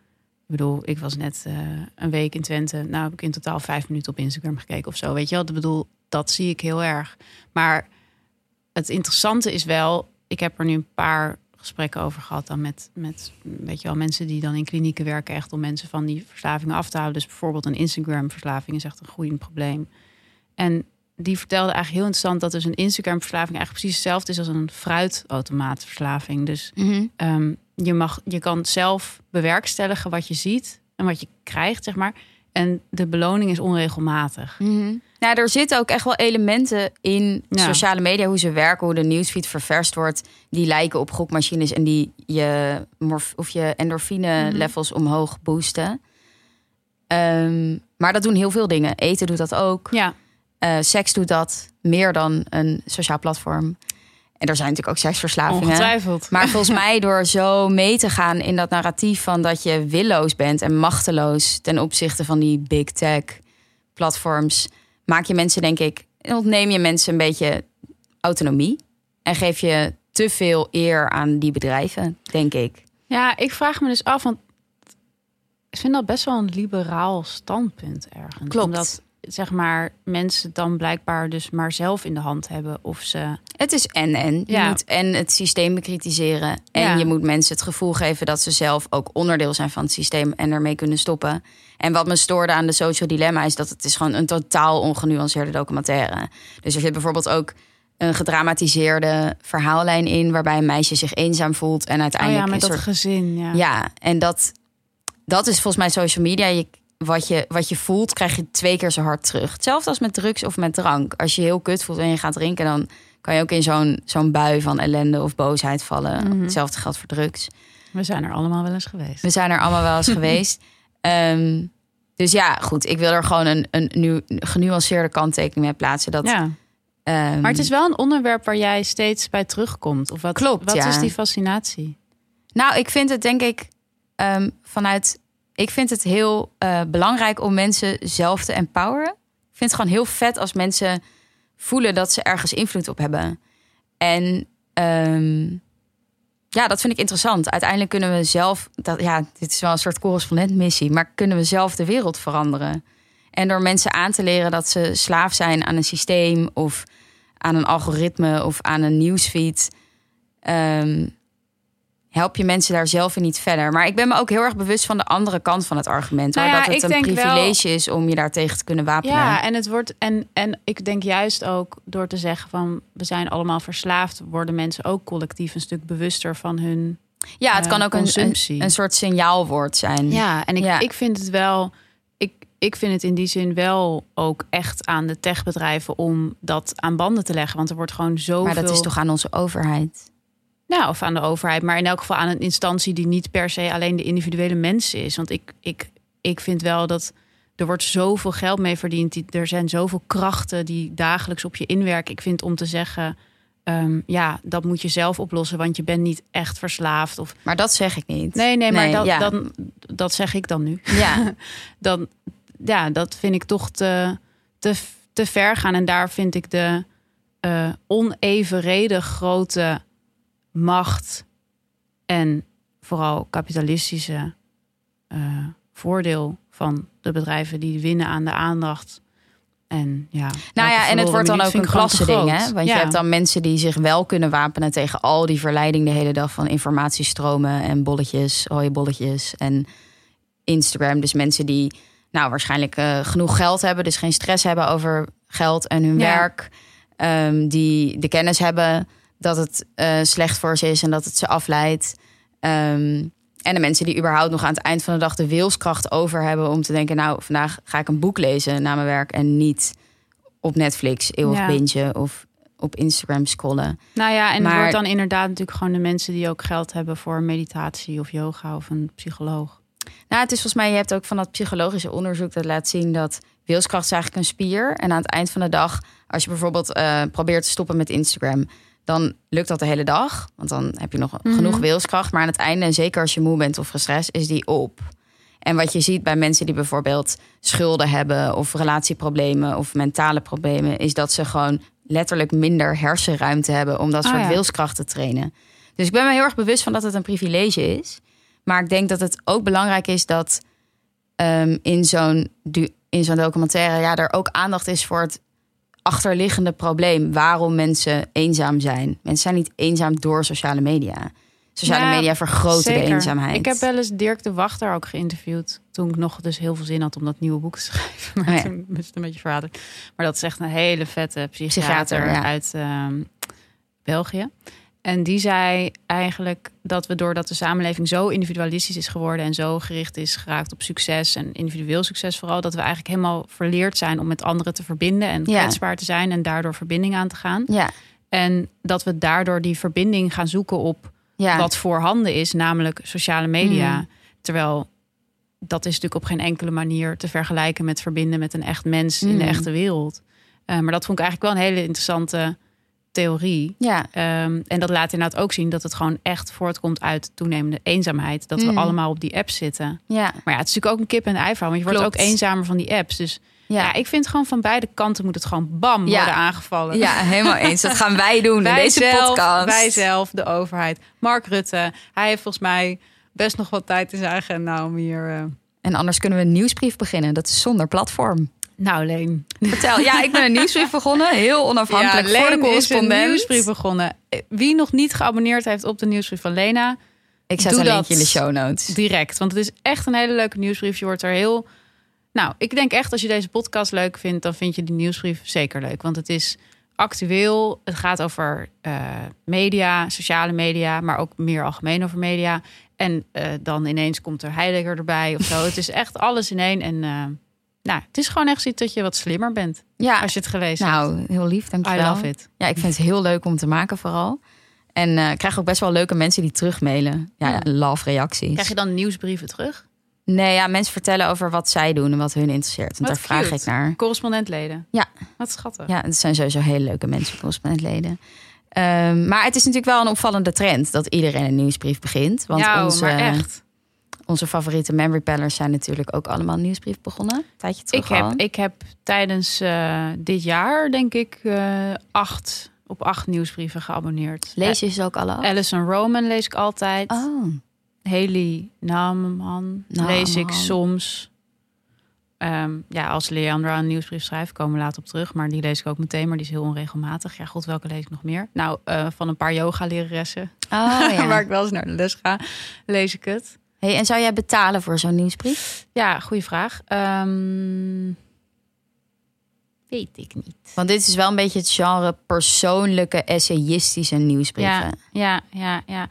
Ik bedoel, ik was net eh, een week in Twente. Nou heb ik in totaal vijf minuten op Instagram gekeken of zo. Weet je wel? Ik bedoel, dat zie ik heel erg. Maar het interessante is wel, ik heb er nu een paar gesprekken over gehad dan met, met weet je wel, mensen die dan in klinieken werken, echt om mensen van die verslavingen af te houden. Dus bijvoorbeeld een Instagram-verslaving is echt een groeiend probleem. En die vertelde eigenlijk heel interessant dat dus een Instagram-verslaving eigenlijk precies hetzelfde is als een fruitautomaatverslaving. Dus. Ehm, je, mag, je kan zelf bewerkstelligen wat je ziet en wat je krijgt, zeg maar. En de beloning is onregelmatig. Mhm. Nou, er zitten ook echt wel elementen in Ja. sociale media, hoe ze werken, hoe de nieuwsfeed ververst wordt, die lijken op gokmachines en die je, morf of je endorfine Mhm. levels omhoog boosten. Ehm, maar dat doen heel veel dingen. Eten doet dat ook. Ja, Eh, seks doet dat meer dan een sociaal platform. En er zijn natuurlijk ook seksverslavingen. ongetwijfeld. Maar volgens mij door zo mee te gaan in dat narratief van dat je willoos bent en machteloos ten opzichte van die big tech platforms, maak je mensen denk ik, ontneem je mensen een beetje autonomie en geef je te veel eer aan die bedrijven, denk ik. Ja, ik vraag me dus af, want ik vind dat best wel een liberaal standpunt ergens. Klopt. Omdat, zeg maar, mensen dan blijkbaar dus maar zelf in de hand hebben of ze... Het is en en. Je Ja. moet en het systeem bekritiseren en Ja. je moet mensen het gevoel geven dat ze zelf ook onderdeel zijn van het systeem en ermee kunnen stoppen. En wat me stoorde aan de social dilemma is dat het is gewoon een totaal ongenuanceerde documentaire. Dus er zit bijvoorbeeld ook een gedramatiseerde verhaallijn in waarbij een meisje zich eenzaam voelt en Oh uiteindelijk ja, met dat soort gezin, ja. ja, en dat, dat is volgens mij social media. Je, wat, je, wat je voelt, krijg je twee keer zo hard terug. Hetzelfde als met drugs of met drank. Als je heel kut voelt en je gaat drinken, dan kan je ook in zo'n zo'n bui van ellende of boosheid vallen. Mhm. Hetzelfde geldt voor drugs. We zijn er allemaal wel eens geweest. We zijn er allemaal wel eens geweest. Ehm, dus ja, goed. Ik wil er gewoon een, een nu, genuanceerde kanttekening mee plaatsen. Dat, Ja, ehm, maar het is wel een onderwerp waar jij steeds bij terugkomt. Of wat, Klopt, wat ja. is die fascinatie? Nou, ik vind het denk ik ehm, vanuit. Ik vind het heel eh, belangrijk om mensen zelf te empoweren. Ik vind het gewoon heel vet als mensen voelen dat ze ergens invloed op hebben. En ehm, ja, dat vind ik interessant. Uiteindelijk kunnen we zelf. Dat, ja, dit is wel een soort correspondentmissie, maar kunnen we zelf de wereld veranderen? En door mensen aan te leren dat ze slaaf zijn aan een systeem of aan een algoritme of aan een nieuwsfeed. ehm, help je mensen daar zelf in niet verder. Maar ik ben me ook heel erg bewust van de andere kant van het argument. Nou hoor, ja, dat het een wel- privilege is om je daartegen te kunnen wapenen. Ja, en het wordt. En, en ik denk juist ook door te zeggen van we zijn allemaal verslaafd, worden mensen ook collectief een stuk bewuster van hun. Ja, het eh, kan ook een, een, een soort signaalwoord zijn. Ja, en ik, Ja. ik vind het wel. Ik, ik vind het in die zin wel ook echt aan de techbedrijven om dat aan banden te leggen. Want er wordt gewoon zoveel. maar dat is toch aan onze overheid? Nou, of aan de overheid, maar in elk geval aan een instantie die niet per se alleen de individuele mens is. Want ik, ik, ik vind wel dat er wordt zoveel geld mee verdiend. Die- Er zijn zoveel krachten die dagelijks op je inwerken. Ik vind om te zeggen, ehm, ja, dat moet je zelf oplossen, want je bent niet echt verslaafd. Of Maar dat zeg ik niet. nee, nee, maar Nee, dat, ja. dan, dat zeg ik dan nu. Ja, Dan, ja, dat vind ik toch te, te, te ver gaan. En daar vind ik de eh, onevenredig grote macht en vooral kapitalistische eh, voordeel van de bedrijven die winnen aan de aandacht. En ja, nou ja, en het wordt dan ook een klassending, hè? Want Ja. je hebt dan mensen die zich wel kunnen wapenen tegen al die verleiding de hele dag van informatiestromen en bolletjes, rode bolletjes en Instagram. Dus mensen die nou waarschijnlijk eh, genoeg geld hebben, dus geen stress hebben over geld en hun Ja. werk, Ehm, die de kennis hebben dat het eh, slecht voor ze is en dat het ze afleidt. Ehm, en de mensen die überhaupt nog aan het eind van de dag de wilskracht over hebben om te denken, nou vandaag ga ik een boek lezen na mijn werk en niet op Netflix eeuwig Ja. bingen of op Instagram scrollen. Nou ja, en het wordt dan inderdaad natuurlijk gewoon de mensen die ook geld hebben voor meditatie of yoga of een psycholoog. Nou, het is volgens mij, je hebt ook van dat psychologische onderzoek dat laat zien dat wilskracht is eigenlijk een spier. En aan het eind van de dag, als je bijvoorbeeld eh, probeert te stoppen met Instagram, dan lukt dat de hele dag. Want dan heb je nog genoeg wilskracht. Maar aan het einde, en zeker als je moe bent of gestrest, is die op. En wat je ziet bij mensen die bijvoorbeeld schulden hebben of relatieproblemen of mentale problemen, is dat ze gewoon letterlijk minder hersenruimte hebben om dat Ah, soort ja. wilskracht te trainen. Dus ik ben me heel erg bewust van dat het een privilege is. Maar ik denk dat het ook belangrijk is dat ehm, in zo'n in zo'n documentaire ja, er ook aandacht is voor het achterliggende probleem. Waarom mensen eenzaam zijn. Mensen zijn niet eenzaam door sociale media. Sociale Ja, media vergroten de eenzaamheid. Ik heb wel eens Dirk de Wachter ook geïnterviewd. Toen ik nog dus heel veel zin had om dat nieuwe boek te schrijven. Maar Oh ja. toen is het een beetje verraderd. Maar dat is echt een hele vette psychiater, Psychiater, ja. uit ehm, België. En die zei eigenlijk dat we doordat de samenleving zo individualistisch is geworden en zo gericht is geraakt op succes en individueel succes vooral, dat we eigenlijk helemaal verleerd zijn om met anderen te verbinden en Ja. kwetsbaar te zijn en daardoor verbinding aan te gaan. Ja, En dat we daardoor die verbinding gaan zoeken op ja. wat voorhanden is, namelijk sociale media. Mm. Terwijl dat is natuurlijk op geen enkele manier te vergelijken met verbinden met een echt mens in de Mm. echte wereld. Eh, maar dat vond ik eigenlijk wel een hele interessante theorie. ja. Ehm, en dat laat inderdaad ook zien dat het gewoon echt voortkomt uit toenemende eenzaamheid. Dat we Mm. allemaal op die apps zitten. ja. Maar ja, het is natuurlijk ook een kip en ei verhaal. Want je wordt ook eenzamer van die apps. Dus ja. Ja. ik vind gewoon van beide kanten moet het gewoon bam Ja. worden aangevallen. ja, helemaal eens. Dat gaan wij doen in deze zelf, podcast. Wij zelf, de overheid. Mark Rutte, hij heeft volgens mij best nog wat tijd in zijn agenda om hier... eh, En anders kunnen we een nieuwsbrief beginnen. Dat is zonder platform. Nou, Leen. Vertel. Ja, ik ben een nieuwsbrief begonnen. Heel onafhankelijk voor de Leen is een correspondent. nieuwsbrief begonnen. Wie nog niet geabonneerd heeft op de nieuwsbrief van Lena, Ik zet een linkje in de show notes. direct. Want het is echt een hele leuke nieuwsbrief. Je wordt er heel... Nou, ik denk echt als je deze podcast leuk vindt, dan vind je die nieuwsbrief zeker leuk. Want het is actueel. Het gaat over eh, media, sociale media, maar ook meer algemeen over media. En eh, dan ineens komt er Heidegger erbij of zo. het is echt alles in één. En eh, Nou, het is gewoon echt zoiets dat je wat slimmer bent Ja, als je het gelezen hebt. nou, heel lief, I dankjewel. love it. Ja, ik vind het heel leuk om te maken vooral. En eh, ik krijg ook best wel leuke mensen die terugmailen. Ja, Ja. love reacties. Krijg je dan nieuwsbrieven terug? Nee, ja, mensen vertellen over wat zij doen en wat hun interesseert. En Wat daar vraag ik naar. Correspondentleden? Ja. Wat schattig. Ja, het zijn sowieso hele leuke mensen, correspondentleden. Ehm maar het is natuurlijk wel een opvallende trend dat iedereen een nieuwsbrief begint. Want ja, onze, maar echt. Onze favoriete memory pellers zijn natuurlijk ook allemaal een nieuwsbrief begonnen. Een tijdje terug Ik heb, al. ik heb tijdens eh, dit jaar, denk ik, eh, acht, op acht nieuwsbrieven geabonneerd. Lees je ze ook alle? Eh, Alison Roman lees ik altijd. Oh, Haley Naman. lees ik soms. Ehm, ja, als Leandra een nieuwsbrief schrijft, komen we later op terug. Maar die lees ik ook meteen, maar die is heel onregelmatig. Ja, god, welke lees ik nog meer? Nou, eh, van een paar yoga-leraressen, oh ja. waar ik wel eens naar de les ga, lees ik het. Hey, en zou jij betalen voor zo'n nieuwsbrief? Ja, goede vraag. Ehm, weet ik niet. Want dit is wel een beetje het genre persoonlijke, essayistische nieuwsbrieven. Ja, ja, ja, ja.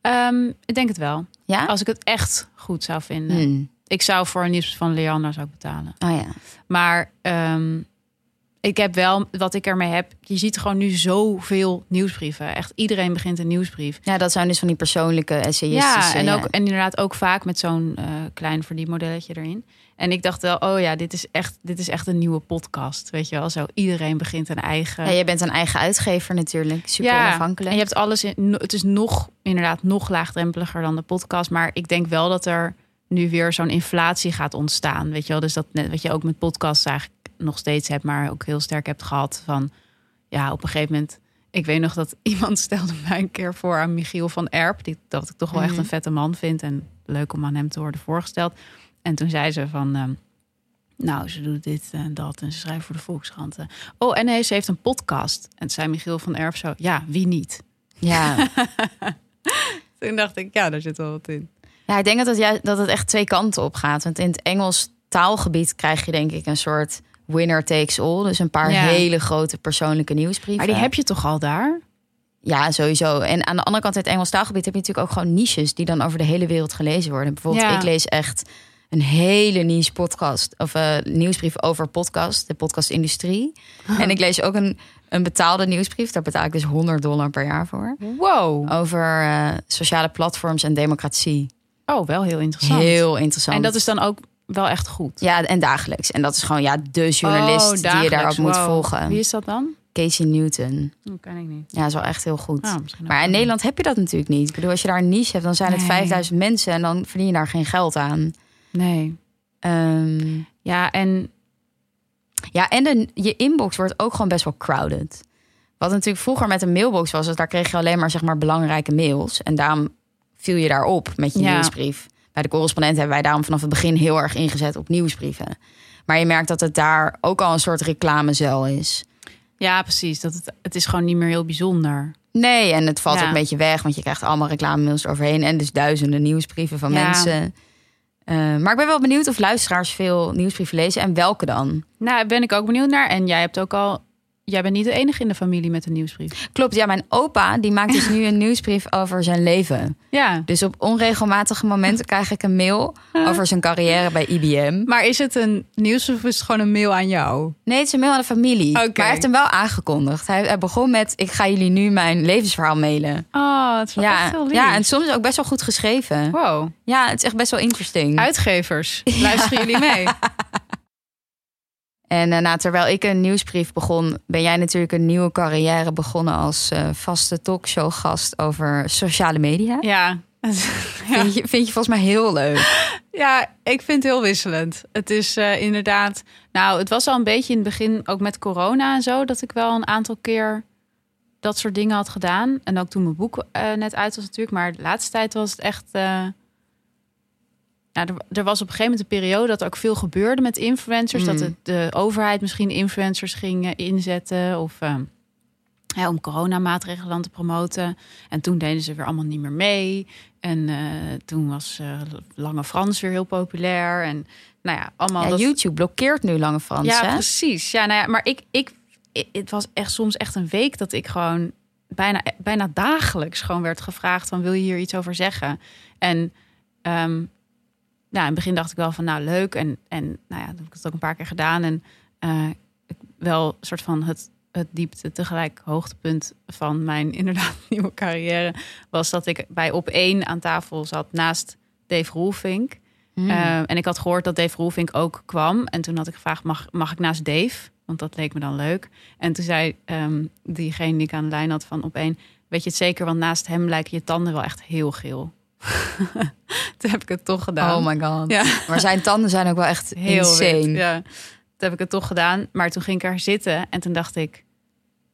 Ehm, ik denk het wel. Ja? Als ik het echt goed zou vinden. Hmm. Ik zou voor een nieuwsbrief van Leandra zou ik betalen. Oh ja. Maar ehm, ik heb wel, wat ik ermee heb, je ziet gewoon nu zoveel nieuwsbrieven. Echt iedereen begint een nieuwsbrief. Ja, dat zijn dus van die persoonlijke, essayistische. Ja, en, ook, en inderdaad ook vaak met zo'n eh, klein verdienmodelletje erin. En ik dacht wel, oh ja, dit is, echt, dit is echt een nieuwe podcast. Weet je wel, zo iedereen begint een eigen... Ja, je bent een eigen uitgever natuurlijk, super onafhankelijk. En je hebt alles in. Het is nog inderdaad nog laagdrempeliger dan de podcast. Maar ik denk wel dat er nu weer zo'n inflatie gaat ontstaan. Weet je wel, dus dat net wat je ook met podcasts eigenlijk nog steeds hebt, maar ook heel sterk hebt gehad. Van ja, op een gegeven moment. Ik weet nog dat iemand stelde mij een keer voor aan Michiel van Erp. Die, dat ik toch wel echt Mhm. een vette man vind. En leuk om aan hem te worden voorgesteld. En toen zei ze van. ehm, nou, ze doet dit en dat en ze schrijft voor de Volkskrant. eh. Oh, en nee, ze heeft een podcast. En zei Michiel van Erp zo, ja, wie niet? Ja. Toen dacht ik, ja, daar zit wel wat in. ja, ik denk dat het, juist, dat het echt twee kanten op gaat. Want in het Engels taalgebied krijg je denk ik een soort winner takes all. Dus een paar Ja. hele grote persoonlijke nieuwsbrieven. Maar die heb je toch al daar? Ja, sowieso. En aan de andere kant, in het Engels taalgebied heb je natuurlijk ook gewoon niches die dan over de hele wereld gelezen worden. Bijvoorbeeld, Ja. ik lees echt een hele niche podcast of eh, nieuwsbrief over podcast, de podcastindustrie. En ik lees ook een, een betaalde nieuwsbrief. Daar betaal ik dus 100 dollar per jaar voor. Wow. Over eh, sociale platforms en democratie. Oh, wel heel interessant. Heel interessant. En dat is dan ook wel echt goed. ja, en dagelijks. En dat is gewoon ja, de journalist Oh, die je daarop moet volgen. Wie is dat dan? Casey Newton. Dat ken ik niet. Ja, is wel echt heel goed. Oh, Maar in. Nederland heb je dat natuurlijk niet. Ik bedoel, als je daar een niche hebt, dan zijn het Nee. 5000 mensen en dan verdien je daar geen geld aan. Nee. Ehm, Ja, en ja, en de, je inbox wordt ook gewoon best wel crowded. Wat natuurlijk vroeger met een mailbox was, daar kreeg je alleen maar zeg maar belangrijke mails. En daarom viel je daarop met je Ja. nieuwsbrief. Bij de correspondent hebben wij daarom vanaf het begin heel erg ingezet op nieuwsbrieven. Maar je merkt dat het daar ook al een soort reclamezel is. ja, precies. Dat het, het is gewoon niet meer heel bijzonder. Nee, en het valt Ja. ook een beetje weg, want je krijgt allemaal reclamemails eroverheen en dus duizenden nieuwsbrieven van Ja. mensen. Eh, maar ik ben wel benieuwd of luisteraars veel nieuwsbrieven lezen en welke dan. Nou, daar ben ik ook benieuwd naar. En jij hebt ook al... Jij bent niet de enige in de familie met een nieuwsbrief. Klopt, ja, mijn opa die maakt dus nu een nieuwsbrief over zijn leven. Ja. Dus op onregelmatige momenten krijg ik een mail over zijn carrière bij IBM. Maar is het een nieuwsbrief of is het gewoon een mail aan jou? Nee, het is een mail aan de familie. Maar hij heeft hem wel aangekondigd. Hij, hij begon met: Ik ga jullie nu mijn levensverhaal mailen. Oh, het is wel echt Ja, heel lief. ja, en soms ook best wel goed geschreven. Wow. Ja, het is echt best wel interesting. Uitgevers, luisteren jullie mee? En nou, terwijl ik een nieuwsbrief begon, ben jij natuurlijk een nieuwe carrière begonnen als eh, vaste talkshowgast over sociale media. Ja. ja. Vind, je, vind je volgens mij heel leuk. Ja, ik vind het heel wisselend. Het is eh, inderdaad. Nou, het was al een beetje in het begin, ook met corona en zo, dat ik wel een aantal keer dat soort dingen had gedaan. En ook toen mijn boek net uit was, natuurlijk. Maar de laatste tijd was het echt. Ja, er, er was op een gegeven moment een periode dat er ook veel gebeurde met influencers. Mm. Dat het, de overheid misschien influencers ging eh, inzetten. Of eh, ja, om coronamaatregelen dan te promoten. En toen deden ze weer allemaal niet meer mee. En eh, toen was eh, Lange Frans weer heel populair. En nou ja, allemaal. Ja, dat... YouTube blokkeert nu Lange Frans. Ja, hè? precies. Ja, nou ja, maar ik, ik, het was echt soms echt een week dat ik gewoon bijna, bijna dagelijks gewoon werd gevraagd van wil je hier iets over zeggen? En ehm, in het begin dacht ik wel van nou leuk. En, en nou ja, dat heb ik het ook een paar keer gedaan. En eh, wel een soort van het, het diepte tegelijk hoogtepunt van mijn inderdaad nieuwe carrière. Was dat ik bij op één aan tafel zat naast Dave Roelvink. Hmm. Eh, en ik had gehoord dat Dave Roelvink ook kwam. En toen had ik gevraagd, mag, mag ik naast Dave? Want dat leek me dan leuk. En toen zei ehm, diegene die ik aan de lijn had van op één... weet je het zeker, want naast hem lijken je tanden wel echt heel geel. toen heb ik het toch gedaan. oh my god. Ja. Maar zijn tanden zijn ook wel echt Heel insane. wit, Ja, toen heb ik het toch gedaan. Maar toen ging ik er zitten en toen dacht ik...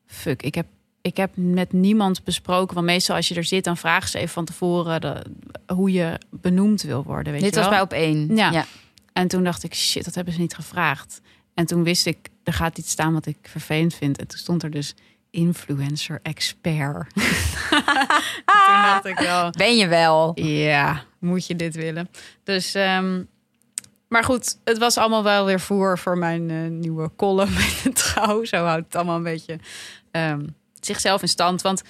Fuck, ik heb, ik heb met niemand besproken. Want meestal als je er zit, dan vragen ze even van tevoren... De, hoe je benoemd wil worden, weet Dit je was bij op één. Ja. En toen dacht ik, shit, dat hebben ze niet gevraagd. En toen wist ik, er gaat iets staan wat ik vervelend vind. En toen stond er dus influencer expert. toen dacht ik wel, Ben je wel? ja, moet je dit willen? Dus, ehm, maar goed, het was allemaal wel weer voor voor mijn eh, nieuwe column de trouw. Zo houdt het allemaal een beetje ehm, zichzelf in stand. Want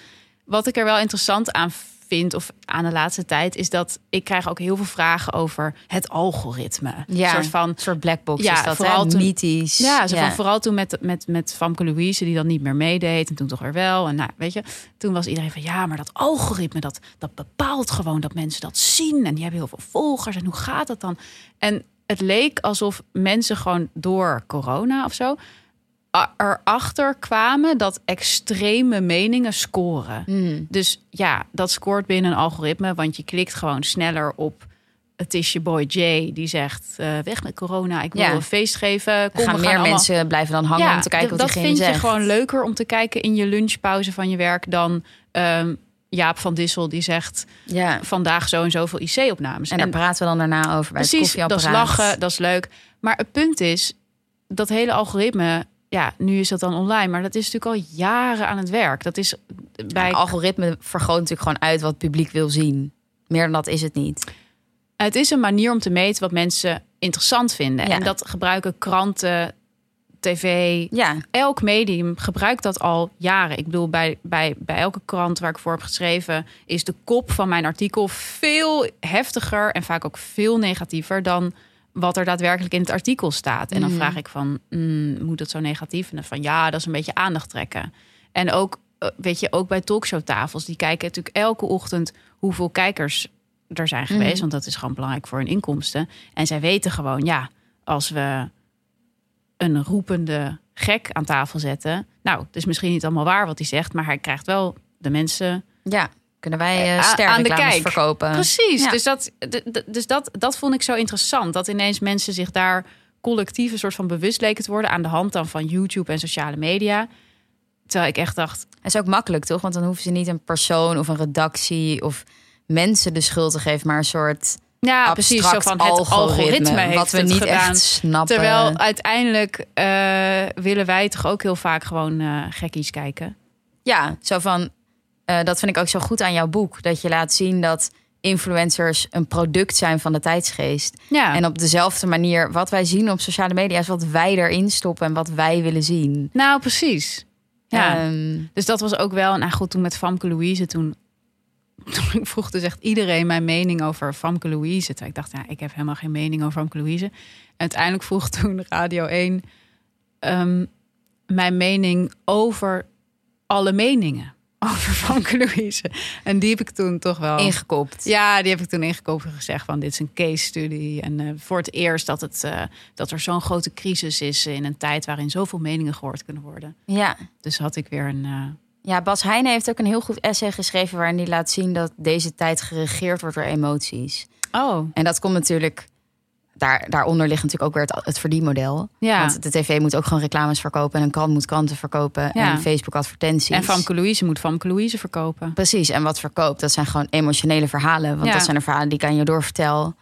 wat ik er wel interessant aan vind, of aan de laatste tijd, is dat ik krijg ook heel veel vragen over het algoritme. Ja, Een soort van Een soort black box Ja, is dat, vooral toen- Mythisch. ja, zo van vooral toen met, met, met Famke Louise, die dan niet meer meedeed. En toen toch weer wel. En nou, weet je, toen was iedereen van ja, maar dat algoritme, dat, dat bepaalt gewoon dat mensen dat zien. En die hebben heel veel volgers. En hoe gaat dat dan? En het leek alsof mensen gewoon door corona of zo erachter kwamen dat extreme meningen scoren. Mm. Dus ja, dat scoort binnen een algoritme, want je klikt gewoon sneller op. Het is je boy Jay die zegt: eh, weg met corona, ik wil Ja. een feest geven. Kom, gaan we meer mensen blijven dan hangen om te kijken wat dat diegene vind je zegt. gewoon leuker om te kijken in je lunchpauze van je werk dan ehm, Jaap van Dissel die zegt Ja. vandaag zo en zoveel IC-opnames. En daar praten we dan daarna over bij het precies, dat is lachen, dat is leuk. Maar het punt is dat hele algoritme. Ja, nu is dat dan online, maar dat is natuurlijk al jaren aan het werk. Dat is bij Het algoritme vergroot natuurlijk gewoon uit wat het publiek wil zien. Meer dan dat is het niet. Het is een manier om te meten wat mensen interessant vinden. Ja. En dat gebruiken kranten, tv, Ja, elk medium gebruikt dat al jaren. Ik bedoel, bij, bij, bij elke krant waar ik voor heb geschreven, is de kop van mijn artikel veel heftiger en vaak ook veel negatiever dan wat er daadwerkelijk in het artikel staat. En dan Mhm. vraag ik van, mm, moet dat zo negatief? En dan van ja, dat is een beetje aandacht trekken. En ook, eh, weet je, ook bij talkshowtafels, die kijken natuurlijk elke ochtend hoeveel kijkers er zijn geweest. Mhm. Want dat is gewoon belangrijk voor hun inkomsten. En zij weten gewoon, ja, als we een roepende gek aan tafel zetten. Nou, het is misschien niet allemaal waar wat hij zegt, maar hij krijgt wel de mensen. ja. Kunnen wij uh, verkopen? Precies. ja. Dus, dat, dus dat, dat vond ik zo interessant. Dat ineens mensen zich daar collectief een soort van bewust leken te worden aan de hand dan van YouTube en sociale media. Terwijl ik echt dacht, Het is ook makkelijk, toch? Want dan hoeven ze niet een persoon of een redactie of mensen de schuld te geven, maar een soort ja, precies zo van het algoritme, wat we niet gedaan. echt snappen. Terwijl uiteindelijk eh, willen wij toch ook heel vaak gewoon eh gekkies kijken. Ja, zo van. Eh, dat vind ik ook zo goed aan jouw boek. Dat je laat zien dat influencers een product zijn van de tijdsgeest. Ja, En op dezelfde manier, wat wij zien op sociale media is wat wij erin stoppen en wat wij willen zien. nou precies. Ja. Ehm, Dus dat was ook wel, nou goed, toen met Famke Louise, toen, toen vroeg dus echt iedereen mijn mening over Famke Louise. Terwijl ik dacht, ja, ik heb helemaal geen mening over Famke Louise. En uiteindelijk vroeg toen Radio 1 ehm, mijn mening over alle meningen over Famke Louise. En die heb ik toen toch wel... ingekopt. Ja, die heb ik toen ingekomen en gezegd van dit is een case study. En eh, voor het eerst dat, het, eh, dat er zo'n grote crisis is in een tijd waarin zoveel meningen gehoord kunnen worden. Ja. Dus had ik weer een... eh, ja, Bas Heijnen heeft ook een heel goed essay geschreven waarin hij laat zien dat deze tijd geregeerd wordt door emoties. Oh, En dat komt natuurlijk. Daar, daaronder ligt natuurlijk ook weer het, het verdienmodel. ja. Want de tv moet ook gewoon reclames verkopen. En een krant moet kranten verkopen. Ja. En Facebook advertenties. En Famke Louise moet Famke Louise verkopen. Precies, en wat verkoopt, dat zijn gewoon emotionele verhalen. Want Ja. dat zijn de verhalen die ik aan je doorvertel.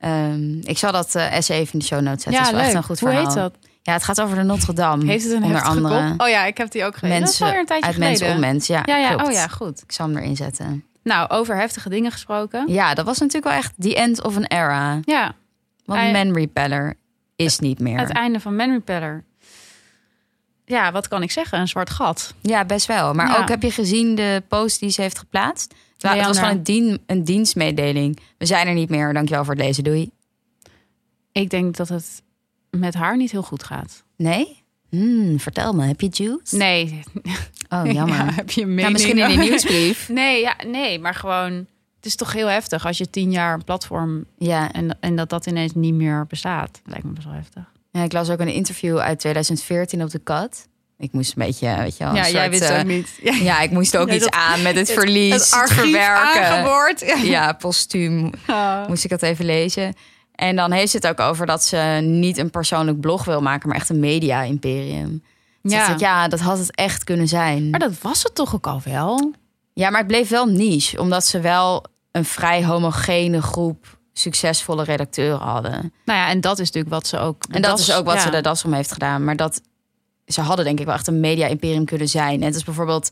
Ehm, ik zal dat eh essay even in de show notes zetten. Ja, dat is wel leuk. echt een goed Hoe verhaal. heet dat? Ja, het gaat over de Notre Dame. Heeft het een onder andere kop? Oh ja, ik heb die ook gelezen. dat is mensen tijdje uit Mens geleden. om Mens. Ja, Ja, ja. klopt. Oh ja, goed. Ik zal hem erin zetten. Nou, over heftige dingen gesproken. Ja, dat was natuurlijk wel echt the end of an era. Ja, Want Hij- Man Repeller is niet meer. het einde van Man Repeller. Ja, wat kan ik zeggen? Een zwart gat. Ja, best wel. Maar Ja. ook heb je gezien de post die ze heeft geplaatst? Het Het was gewoon een, dien, een dienstmededeling. We zijn er niet meer. Dankjewel voor het lezen. Doei. Ik denk dat het met haar niet heel goed gaat. Nee? Hmm, vertel me, heb je juice? Nee. Oh, jammer. Ja, heb je mening? misschien in een nieuwsbrief. Nee, ja, nee, maar gewoon... Het is toch heel heftig als je tien jaar een platform... Ja. En, en dat dat ineens niet meer bestaat. Lijkt me best wel heftig. ja, ik las ook een interview uit 2014 op de kat. Ik moest een beetje, weet je wel, ja, jij wist eh, ook niet. Ja, Ja, ik moest ook iets dat- aan met het, het- verlies, het het, archief verwerken. aangeboord. Ja. Ja, postuum Oh. moest ik dat even lezen. En dan heeft ze het ook over dat ze niet een persoonlijk blog wil maken, maar echt een media-imperium. Ja. Ja. Ik, ja, dat had het echt kunnen zijn. Maar dat was het toch ook al wel? Ja, maar het bleef wel niche, omdat ze wel een vrij homogene groep succesvolle redacteuren hadden. Nou ja, en dat is natuurlijk wat ze ook... En dat is ook wat ja. ze de das om heeft gedaan. Maar dat ze hadden denk ik wel echt een media-imperium kunnen zijn. En het is bijvoorbeeld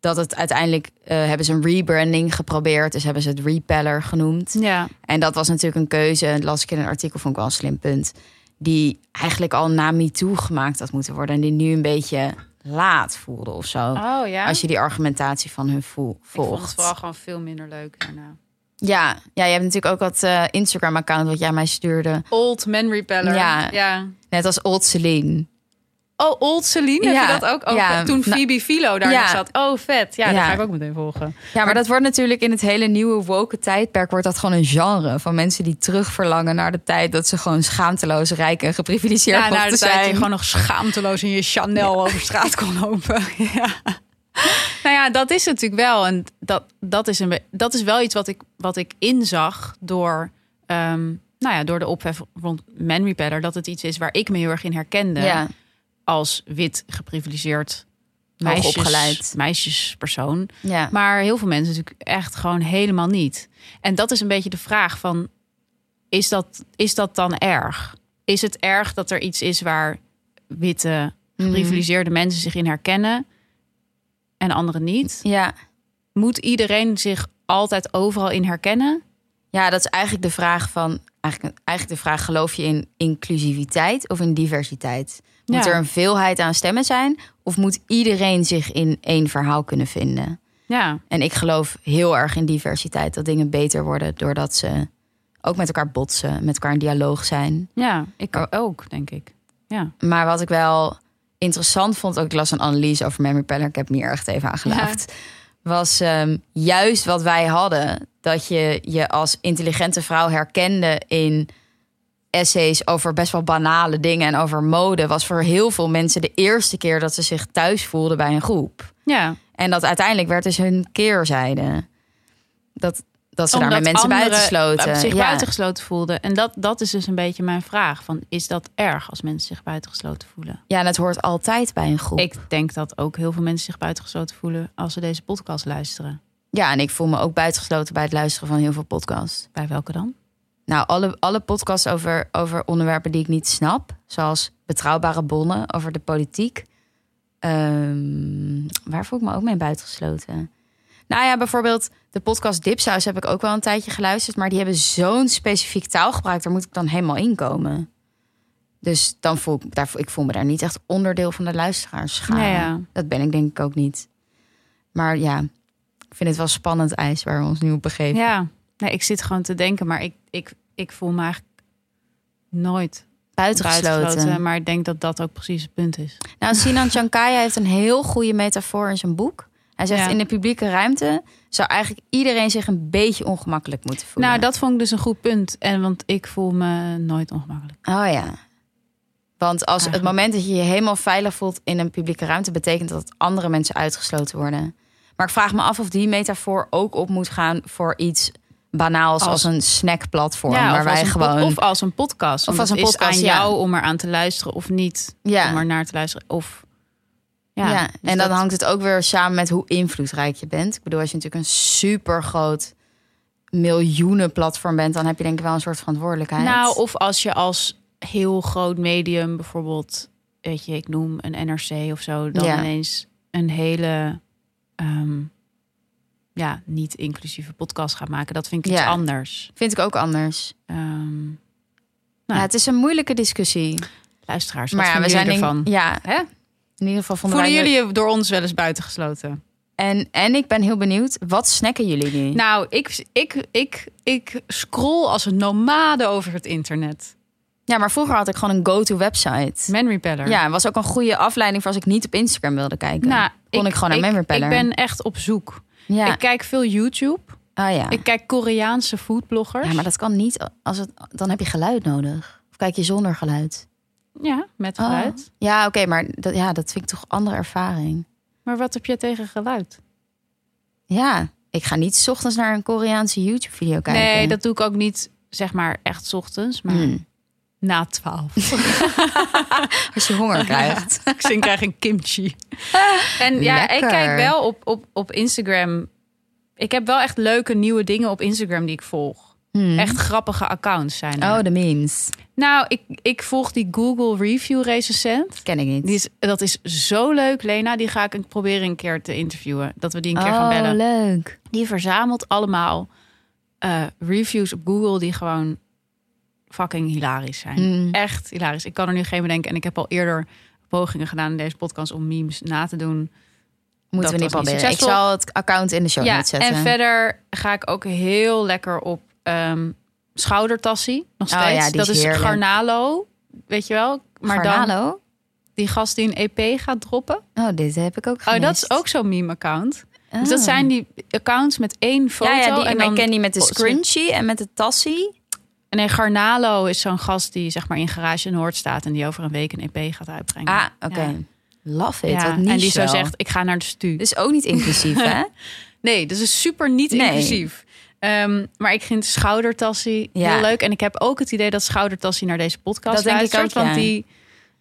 dat het uiteindelijk eh, hebben ze een rebranding geprobeerd. Dus hebben ze het Repeller genoemd. Ja, En dat was natuurlijk een keuze. Dat las ik in een artikel, vond ik wel een slim punt. Die eigenlijk al na MeToo gemaakt had moeten worden. En die nu een beetje laat voelde of zo. oh ja. Als je die argumentatie van hun voel, Ik vond volgt. het vooral gewoon veel minder leuk daarna. Ja, ja, je hebt natuurlijk ook dat eh, Instagram-account wat jij mij stuurde. Old Man Repeller. Ja. ja. Net als Old Celine. Oh, Old Celine, heb je dat ook? Oh, ja. Toen Nou, Phoebe Philo daar nog zat. Oh, vet. Ja, dat ga ik ook meteen volgen. Ja, maar dat wordt natuurlijk in het hele nieuwe woke tijdperk... wordt dat gewoon een genre van mensen die terugverlangen naar de tijd... dat ze gewoon schaamteloos, rijk en geprivilegeerd Ja, naar de tijd zijn. je gewoon nog schaamteloos in je Chanel over straat kon lopen. ja. Nou ja, dat is natuurlijk wel. En dat, dat, is, een, dat is wel iets wat ik, wat ik inzag door, ehm, nou ja, door de ophef rond Man Repeller. Dat het iets is waar ik me heel erg in herkende. Ja, Als wit, geprivilegeerd meisjes, Hoogopgeleid. meisjespersoon. ja. Maar heel veel mensen natuurlijk echt gewoon helemaal niet. En dat is een beetje de vraag van... Is dat, is dat dan erg? Is het erg dat er iets is waar witte, geprivilegeerde mensen zich in herkennen... en anderen niet? ja. Moet iedereen zich altijd overal in herkennen? Ja, dat is eigenlijk de vraag van... Eigenlijk, eigenlijk de vraag, geloof je in inclusiviteit of in diversiteit? Moet Ja. er een veelheid aan stemmen zijn? Of moet iedereen zich in één verhaal kunnen vinden? Ja, En ik geloof heel erg in diversiteit. Dat dingen beter worden doordat ze ook met elkaar botsen. Met elkaar in dialoog zijn. ja ik ook, denk ik. Ja, Maar wat ik wel interessant vond, ook ik las een analyse over Memory Peller, ik heb me hier echt even aan gelaafd, was ehm, juist wat wij hadden. Dat je je als intelligente vrouw herkende in essays over best wel banale dingen en over mode, was voor heel veel mensen de eerste keer dat ze zich thuis voelden bij een groep. ja. En dat uiteindelijk werd dus hun keerzijde. Dat, dat ze Omdat daarmee mensen anderen buitensloten. zich Ja. buitengesloten voelden. En dat, dat is dus een beetje mijn vraag. Van, is dat erg als mensen zich buitengesloten voelen? ja, en het hoort altijd bij een groep. Ik denk dat ook heel veel mensen zich buitengesloten voelen als ze deze podcast luisteren. Ja, en ik voel me ook buitengesloten bij het luisteren van heel veel podcasts. Bij welke dan? Nou, alle, alle podcasts over, over onderwerpen die ik niet snap, zoals betrouwbare bronnen over de politiek. Ehm, waar voel ik me ook mee buitengesloten? Nou ja, bijvoorbeeld de podcast Dipsaus heb ik ook wel een tijdje geluisterd, maar die hebben zo'n specifiek taalgebruik, daar moet ik dan helemaal in komen. Dus dan voel ik, daar, ik voel me daar niet echt onderdeel van de luisteraars. Ja. Dat ben ik denk ik ook niet. Maar ja, ik vind het wel spannend ijs waar we ons nu op begeven. Ja, nee, ik zit gewoon te denken, maar ik, ik, ik voel me eigenlijk nooit Buitengesloten. buitengesloten. Maar ik denk dat dat ook precies het punt is. Nou, Sinan Chankaya heeft een heel goede metafoor in zijn boek. Hij zegt Ja. in de publieke ruimte zou eigenlijk iedereen zich een beetje ongemakkelijk moeten voelen. Nou, dat vond ik dus een goed punt. En want ik voel me nooit ongemakkelijk. Oh ja. Want als het moment dat je je helemaal veilig voelt in een publieke ruimte, betekent dat andere mensen uitgesloten worden. Maar ik vraag me af of die metafoor ook op moet gaan voor iets banaals als, Als- een snackplatform. Ja, waar wij gewoon. of als een podcast. Of als een is podcast, aan ja. jou om er aan te luisteren of niet. ja. Om er naar te luisteren. Of Ja, ja, dus en dan dat- hangt het ook weer samen met hoe invloedrijk je bent. Ik bedoel, als je natuurlijk een super groot miljoenen platform bent, dan heb je denk ik wel een soort verantwoordelijkheid. Nou, of als je als heel groot medium, bijvoorbeeld, weet je, ik noem een NRC of zo, dan ineens een hele, ehm, ja, niet inclusieve podcast gaat maken. Dat vind ik iets Ja. anders. vind ik ook anders. Ehm, Ja, het is een moeilijke discussie. luisteraars, maar ja, we zijn ervan? Ja, Hè? in ieder geval vonden Voelen jullie je door ons wel eens buitengesloten? En, en ik ben heel benieuwd, wat snacken jullie nu? Nou, ik, ik, ik, ik scroll als een nomade over het internet. Ja, maar vroeger had ik gewoon een go-to website. Man Repeller. Ja, was ook een goede afleiding voor als ik niet op Instagram wilde kijken. Nou, kon ik, gewoon naar Man Repeller. Ik ben echt op zoek. Ja. Ik kijk veel YouTube. oh, ja. Ik kijk Koreaanse foodbloggers. ja, maar dat kan niet. Als het, dan heb je geluid nodig. Of kijk je zonder geluid? Ja, met Oh. geluid. Ja, oké, maar dat, ja, dat vind ik toch andere ervaring. Maar wat heb jij tegen geluid? Ja, ik ga niet 's ochtends naar een Koreaanse YouTube-video kijken. Nee, dat doe ik ook niet, zeg maar, echt 's ochtends. Maar Hmm. Na twaalf. Als je honger krijgt. ik zin krijg een kimchi. En ja, ik kijk wel op, op, op Instagram. Ik heb wel echt leuke nieuwe dingen op Instagram die ik volg. Hmm. Echt grappige accounts zijn er. Oh, de memes. Nou, ik, ik volg die Google Review recensent. Ken ik niet. Die is, dat is zo leuk, Lena. Die ga ik een- proberen een keer te interviewen. Dat we die een keer gaan oh, bellen. leuk. Die verzamelt allemaal eh, reviews op Google die gewoon fucking hilarisch zijn. Mm. Echt hilarisch. Ik kan er nu geen bedenken. En ik heb al eerder pogingen gedaan in deze podcast om memes na te doen. Moeten Dat we niet proberen. Ik zal het account in de show ja, notes zetten. en verder ga ik ook heel lekker op ehm schoudertassie. Nog Oh steeds. ja, die dat is heerlijk. Garnalo. Weet je wel? Maar dan Garnalo? die gast die een EP gaat droppen. Oh, dit heb ik ook Oh, gemist. dat is ook zo'n meme-account. Dus Oh. dat zijn die accounts met één foto. Ja, ja die, en dan, ik ken die met de Oh, scrunchie en met de tassie. En nee, Garnalo is zo'n gast die zeg maar in Garage Noord staat en die over een week een EP gaat uitbrengen. Ah, oké. Ja. Love it. Ja, Wat niche en die zo zegt: ik ga naar de stu. Dus ook niet inclusief, hè? Nee, dat is super niet Nee. inclusief. Ehm, maar ik vind schoudertassie Ja. heel leuk. En ik heb ook het idee dat schoudertassie naar deze podcast Dat denk ik ook, Want ja. die,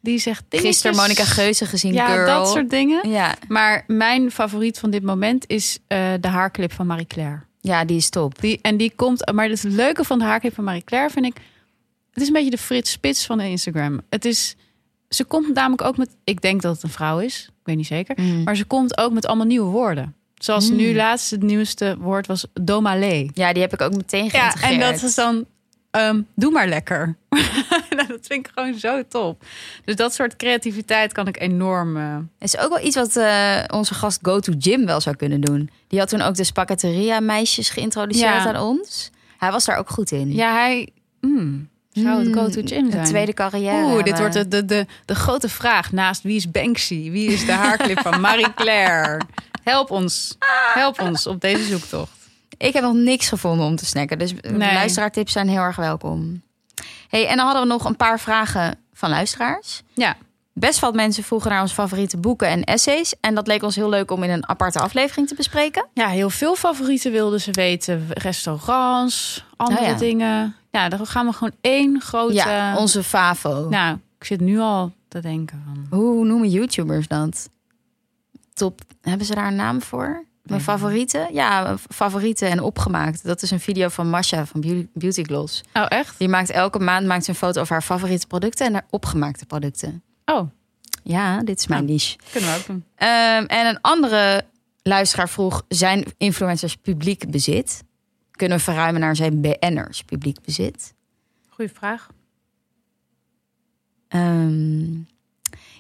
die zegt dingetjes. Gisteren Monica Geuze gezien, Ja, girl. dat soort dingen. Ja. Maar mijn favoriet van dit moment is eh, de haarclip van Marie Claire. Ja, die is top. Die, en die komt, maar het leuke van de haarclip van Marie Claire vind ik, het is een beetje de Frits Spits van de Instagram. Het is, ze komt namelijk ook met, ik denk dat het een vrouw is, ik weet niet zeker, Mm. maar ze komt ook met allemaal nieuwe woorden. Zoals Mm. nu laatst het nieuwste woord was domalé. Ja, die heb ik ook meteen Ja, geïntegreerd. en dat is dan, ehm, doe maar lekker. Nou, dat vind ik gewoon zo top. Dus dat soort creativiteit kan ik enorm. eh, is ook wel iets wat eh, onze gast Go to Gym wel zou kunnen doen. Die had toen ook de Spaghetteria meisjes geïntroduceerd Ja. aan ons. Hij was daar ook goed in. ja, hij mm, zou het go to gym Een zijn. tweede carrière. Oeh, dit wordt de, de, de, de grote vraag naast wie is Banksy? Wie is de haarclip van Marie Claire? Help ons. Help ons op deze zoektocht. Ik heb nog niks gevonden om te snacken. Dus Nee. luisteraartips zijn heel erg welkom. Hey, en dan hadden we nog een paar vragen van luisteraars. Ja, Best wat mensen vroegen naar onze favoriete boeken en essays. En dat leek ons heel leuk om in een aparte aflevering te bespreken. ja heel veel favorieten wilden ze weten. Restaurants, andere ja. dingen. Ja, dan gaan we gewoon één grote... Ja, onze favo. Nou, ik zit nu al te denken van... Hoe noemen YouTubers dat? Top. Hebben ze daar een naam voor? Mijn favorieten? Ja, favorieten en opgemaakt. Dat is een video van Masha van Beauty, Gloss. Oh, echt? Die maakt elke maand maakt ze een foto over haar favoriete producten en haar opgemaakte producten. Oh, Ja, dit is mijn niche. kunnen we ook doen. Ehm, en een andere luisteraar vroeg: zijn influencers publiek bezit? Kunnen we verruimen naar zijn BN'ers publiek bezit? Goeie vraag. Ehm,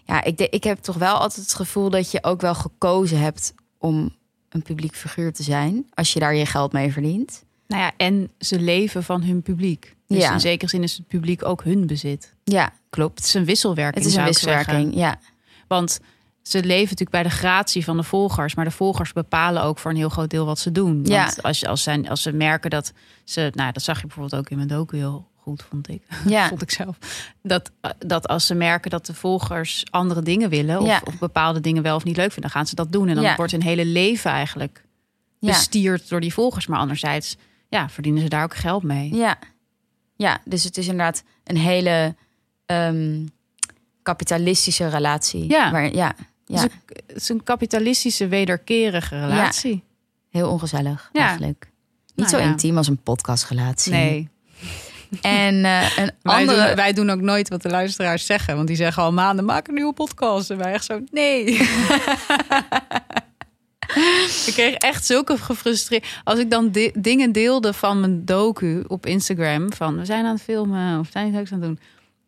ja, ik, de- ik heb toch wel altijd het gevoel dat je ook wel gekozen hebt om een publiek figuur te zijn. Als je daar je geld mee verdient. Nou ja, en ze leven van hun publiek. Dus Ja. in zekere zin is het publiek ook hun bezit. Ja, klopt. Het is een wisselwerking, Het is een wisselwerking. Ja. Want ze leven natuurlijk bij de gratie van de volgers. Maar de volgers bepalen ook voor een heel groot deel wat ze doen. Ja. Want als, als, zijn, als ze merken dat ze... Nou, dat zag je bijvoorbeeld ook in mijn docu heel goed, vond ik. Ja. vond ik zelf. Dat, dat als ze merken dat de volgers andere dingen willen... Of, Ja. of bepaalde dingen wel of niet leuk vinden... dan gaan ze dat doen. En dan Ja. wordt hun hele leven eigenlijk Ja. bestierd door die volgers. Maar anderzijds ja, verdienen ze daar ook geld mee. Ja. ja, dus het is inderdaad een hele ehm, kapitalistische relatie. Ja. Maar, ja, ja. Het- het is een kapitalistische, wederkerige relatie. heel ongezellig Ja. eigenlijk. Niet Nou zo intiem als een podcastrelatie. Nee. En een Wij, andere... doen, wij doen ook nooit wat de luisteraars zeggen. Want die zeggen al maanden, maak een nieuwe podcast. En wij echt zo, nee. ik kreeg echt zulke gefrustreerd. Als ik dan di- dingen deelde van mijn docu op Instagram. Van, we zijn aan het filmen of we zijn iets leuks aan het doen.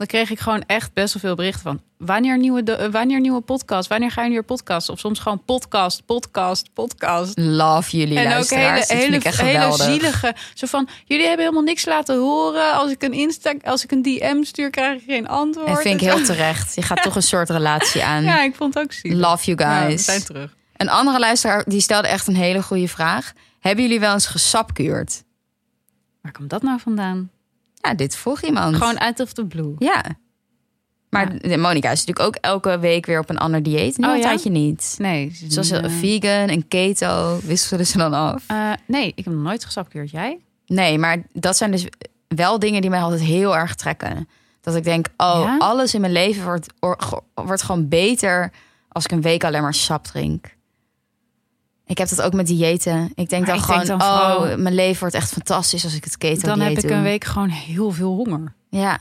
Dan kreeg ik gewoon echt best wel veel berichten van... wanneer nieuwe, do- eh, wanneer nieuwe podcast, wanneer ga je weer podcast? Of soms gewoon podcast, podcast, podcast. Love jullie En ook luisteraars. vind hele, hele zielige. Zo van, jullie hebben helemaal niks laten horen. Als ik een Insta, als ik een DM stuur, krijg ik geen antwoord. En vind ik heel terecht. Je gaat toch een soort relatie aan. Ja, ik vond het ook zielig. Love you Nou, we guys. zijn terug. Een andere luisteraar die stelde echt een hele goede vraag. Hebben jullie wel eens gesapkuurd? Waar komt dat nou vandaan? Ja, dit vroeg iemand. Gewoon out of the blue. Ja. Maar de Monica is natuurlijk ook elke week weer op een ander dieet. Nu Oh, ja? tijdje niet. Nee. Zoals een eh, vegan en keto wisselen ze dan af. eh, nee, ik heb nog nooit gesapkeurd. Jij? Nee, maar dat zijn dus wel dingen die mij altijd heel erg trekken. Dat ik denk, oh, Ja? alles in mijn leven wordt, wordt gewoon beter als ik een week alleen maar sap drink. Ik heb dat ook met diëten. Ik denk dan ik denk gewoon, vooral- oh, mijn leven wordt echt fantastisch als ik het keto Dan heb ik doe. een week gewoon heel veel honger. Ja.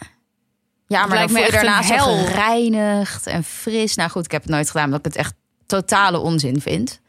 Ja, maar lijkt dan me voel je daarna hel. gereinigd en fris. Nou goed, ik heb het nooit gedaan, omdat ik het echt totale onzin vind.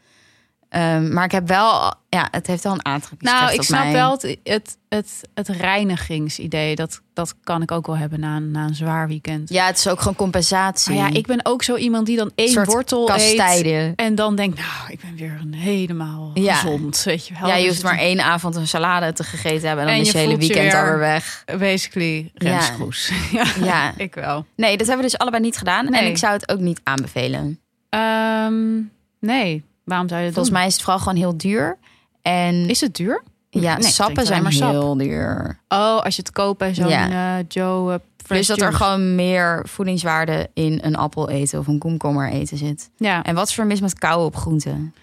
Ehm, maar ik heb wel, ja, het heeft wel een aantrekkingskracht Nou, ik snap mij. wel het, het, het, het reinigingsidee. Dat, dat kan ik ook wel hebben na, een- na een zwaar weekend. Ja, het is ook gewoon compensatie. Maar ja, ik ben ook zo iemand die dan één wortel eet. En dan denkt, nou, ik ben weer een helemaal Ja. gezond. Weet je wel. Ja, je Dus hoeft maar één avond een salade te gegeten hebben en dan En is je je hele weekend weer- alweer weg. Basically, remsgroes. Ja. Ja. ik wel. Nee, dat hebben we dus allebei niet gedaan. En ik zou het ook niet aanbevelen. Ehm, nee, waarom zou je dat Volgens doen? mij is het vooral gewoon heel duur. En Is het duur? ja, Nee, sappen zijn maar sap. heel duur. Oh, als je het koopt bij zo'n Ja. eh, Joe... Fresh Dus dat er gewoon meer voedingswaarde in een appel eten of een komkommer eten zit. Ja, En wat is er mis met kauwen op groenten?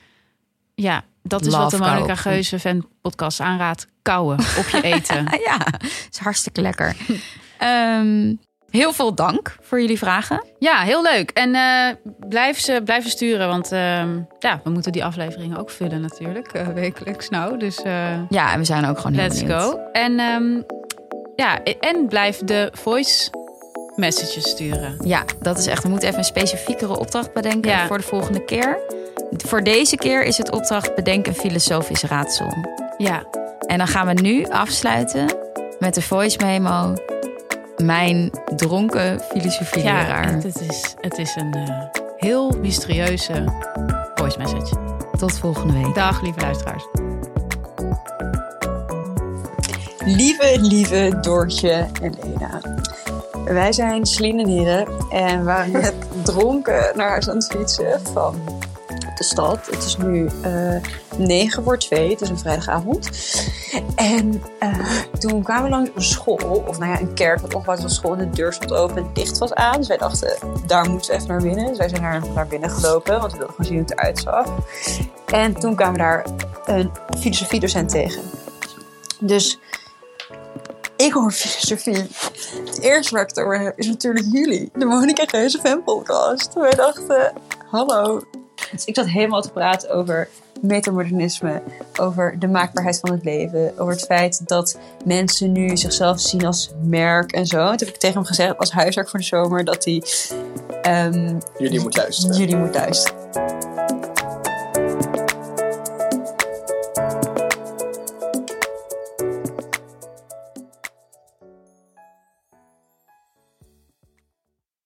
ja, dat is wat de Monica. Geuze fan podcast aanraadt. Kauwen op je eten. Ja, is hartstikke lekker. Ehm, heel veel dank voor jullie vragen. Ja, heel leuk. En eh blijf, ze, blijf ze sturen, want ehm, ja, we moeten die afleveringen ook vullen natuurlijk, eh, wekelijks nou. Dus eh, Ja, en we zijn ook gewoon heel let's benieuwd. go. En ja, ja, en blijf de voice messages sturen. Ja, dat is echt. We moeten even een specifiekere opdracht bedenken Ja. voor de volgende keer. Voor deze keer is het opdracht bedenk een filosofisch raadsel. Ja, En dan gaan we nu afsluiten met de voice memo. Mijn dronken filosofieleraar. ja het, is, het is een eh, heel mysterieuze voice message. Tot volgende week. Dag lieve luisteraars. Lieve, lieve Doortje en Lena. Wij zijn Celine en Heren en waren net dronken naar huis aan het fietsen van de stad. Het is nu eh 9 voor 2, het is een vrijdagavond. En eh, toen kwamen we langs een school, of nou ja, een kerk, wat opgebouwd was school. En de deur stond open en het licht was aan. Dus wij dachten, daar moeten we even naar binnen. Dus wij zijn naar, naar binnen gelopen, want we wilden gewoon zien hoe het eruit zag. En toen kwamen we daar een filosofiedocent tegen. Dus ik hoor filosofie. Het eerste waar ik het over heb is natuurlijk jullie. De Monica Geuze fan podcast. Wij dachten, hallo. Dus ik zat helemaal te praten over metamodernisme. Over de maakbaarheid van het leven. Over het feit dat mensen nu zichzelf zien als merk en zo. Toen heb ik tegen hem gezegd als huiswerk voor de zomer dat hij... ehm, Jullie moet luisteren. Jullie moet luisteren.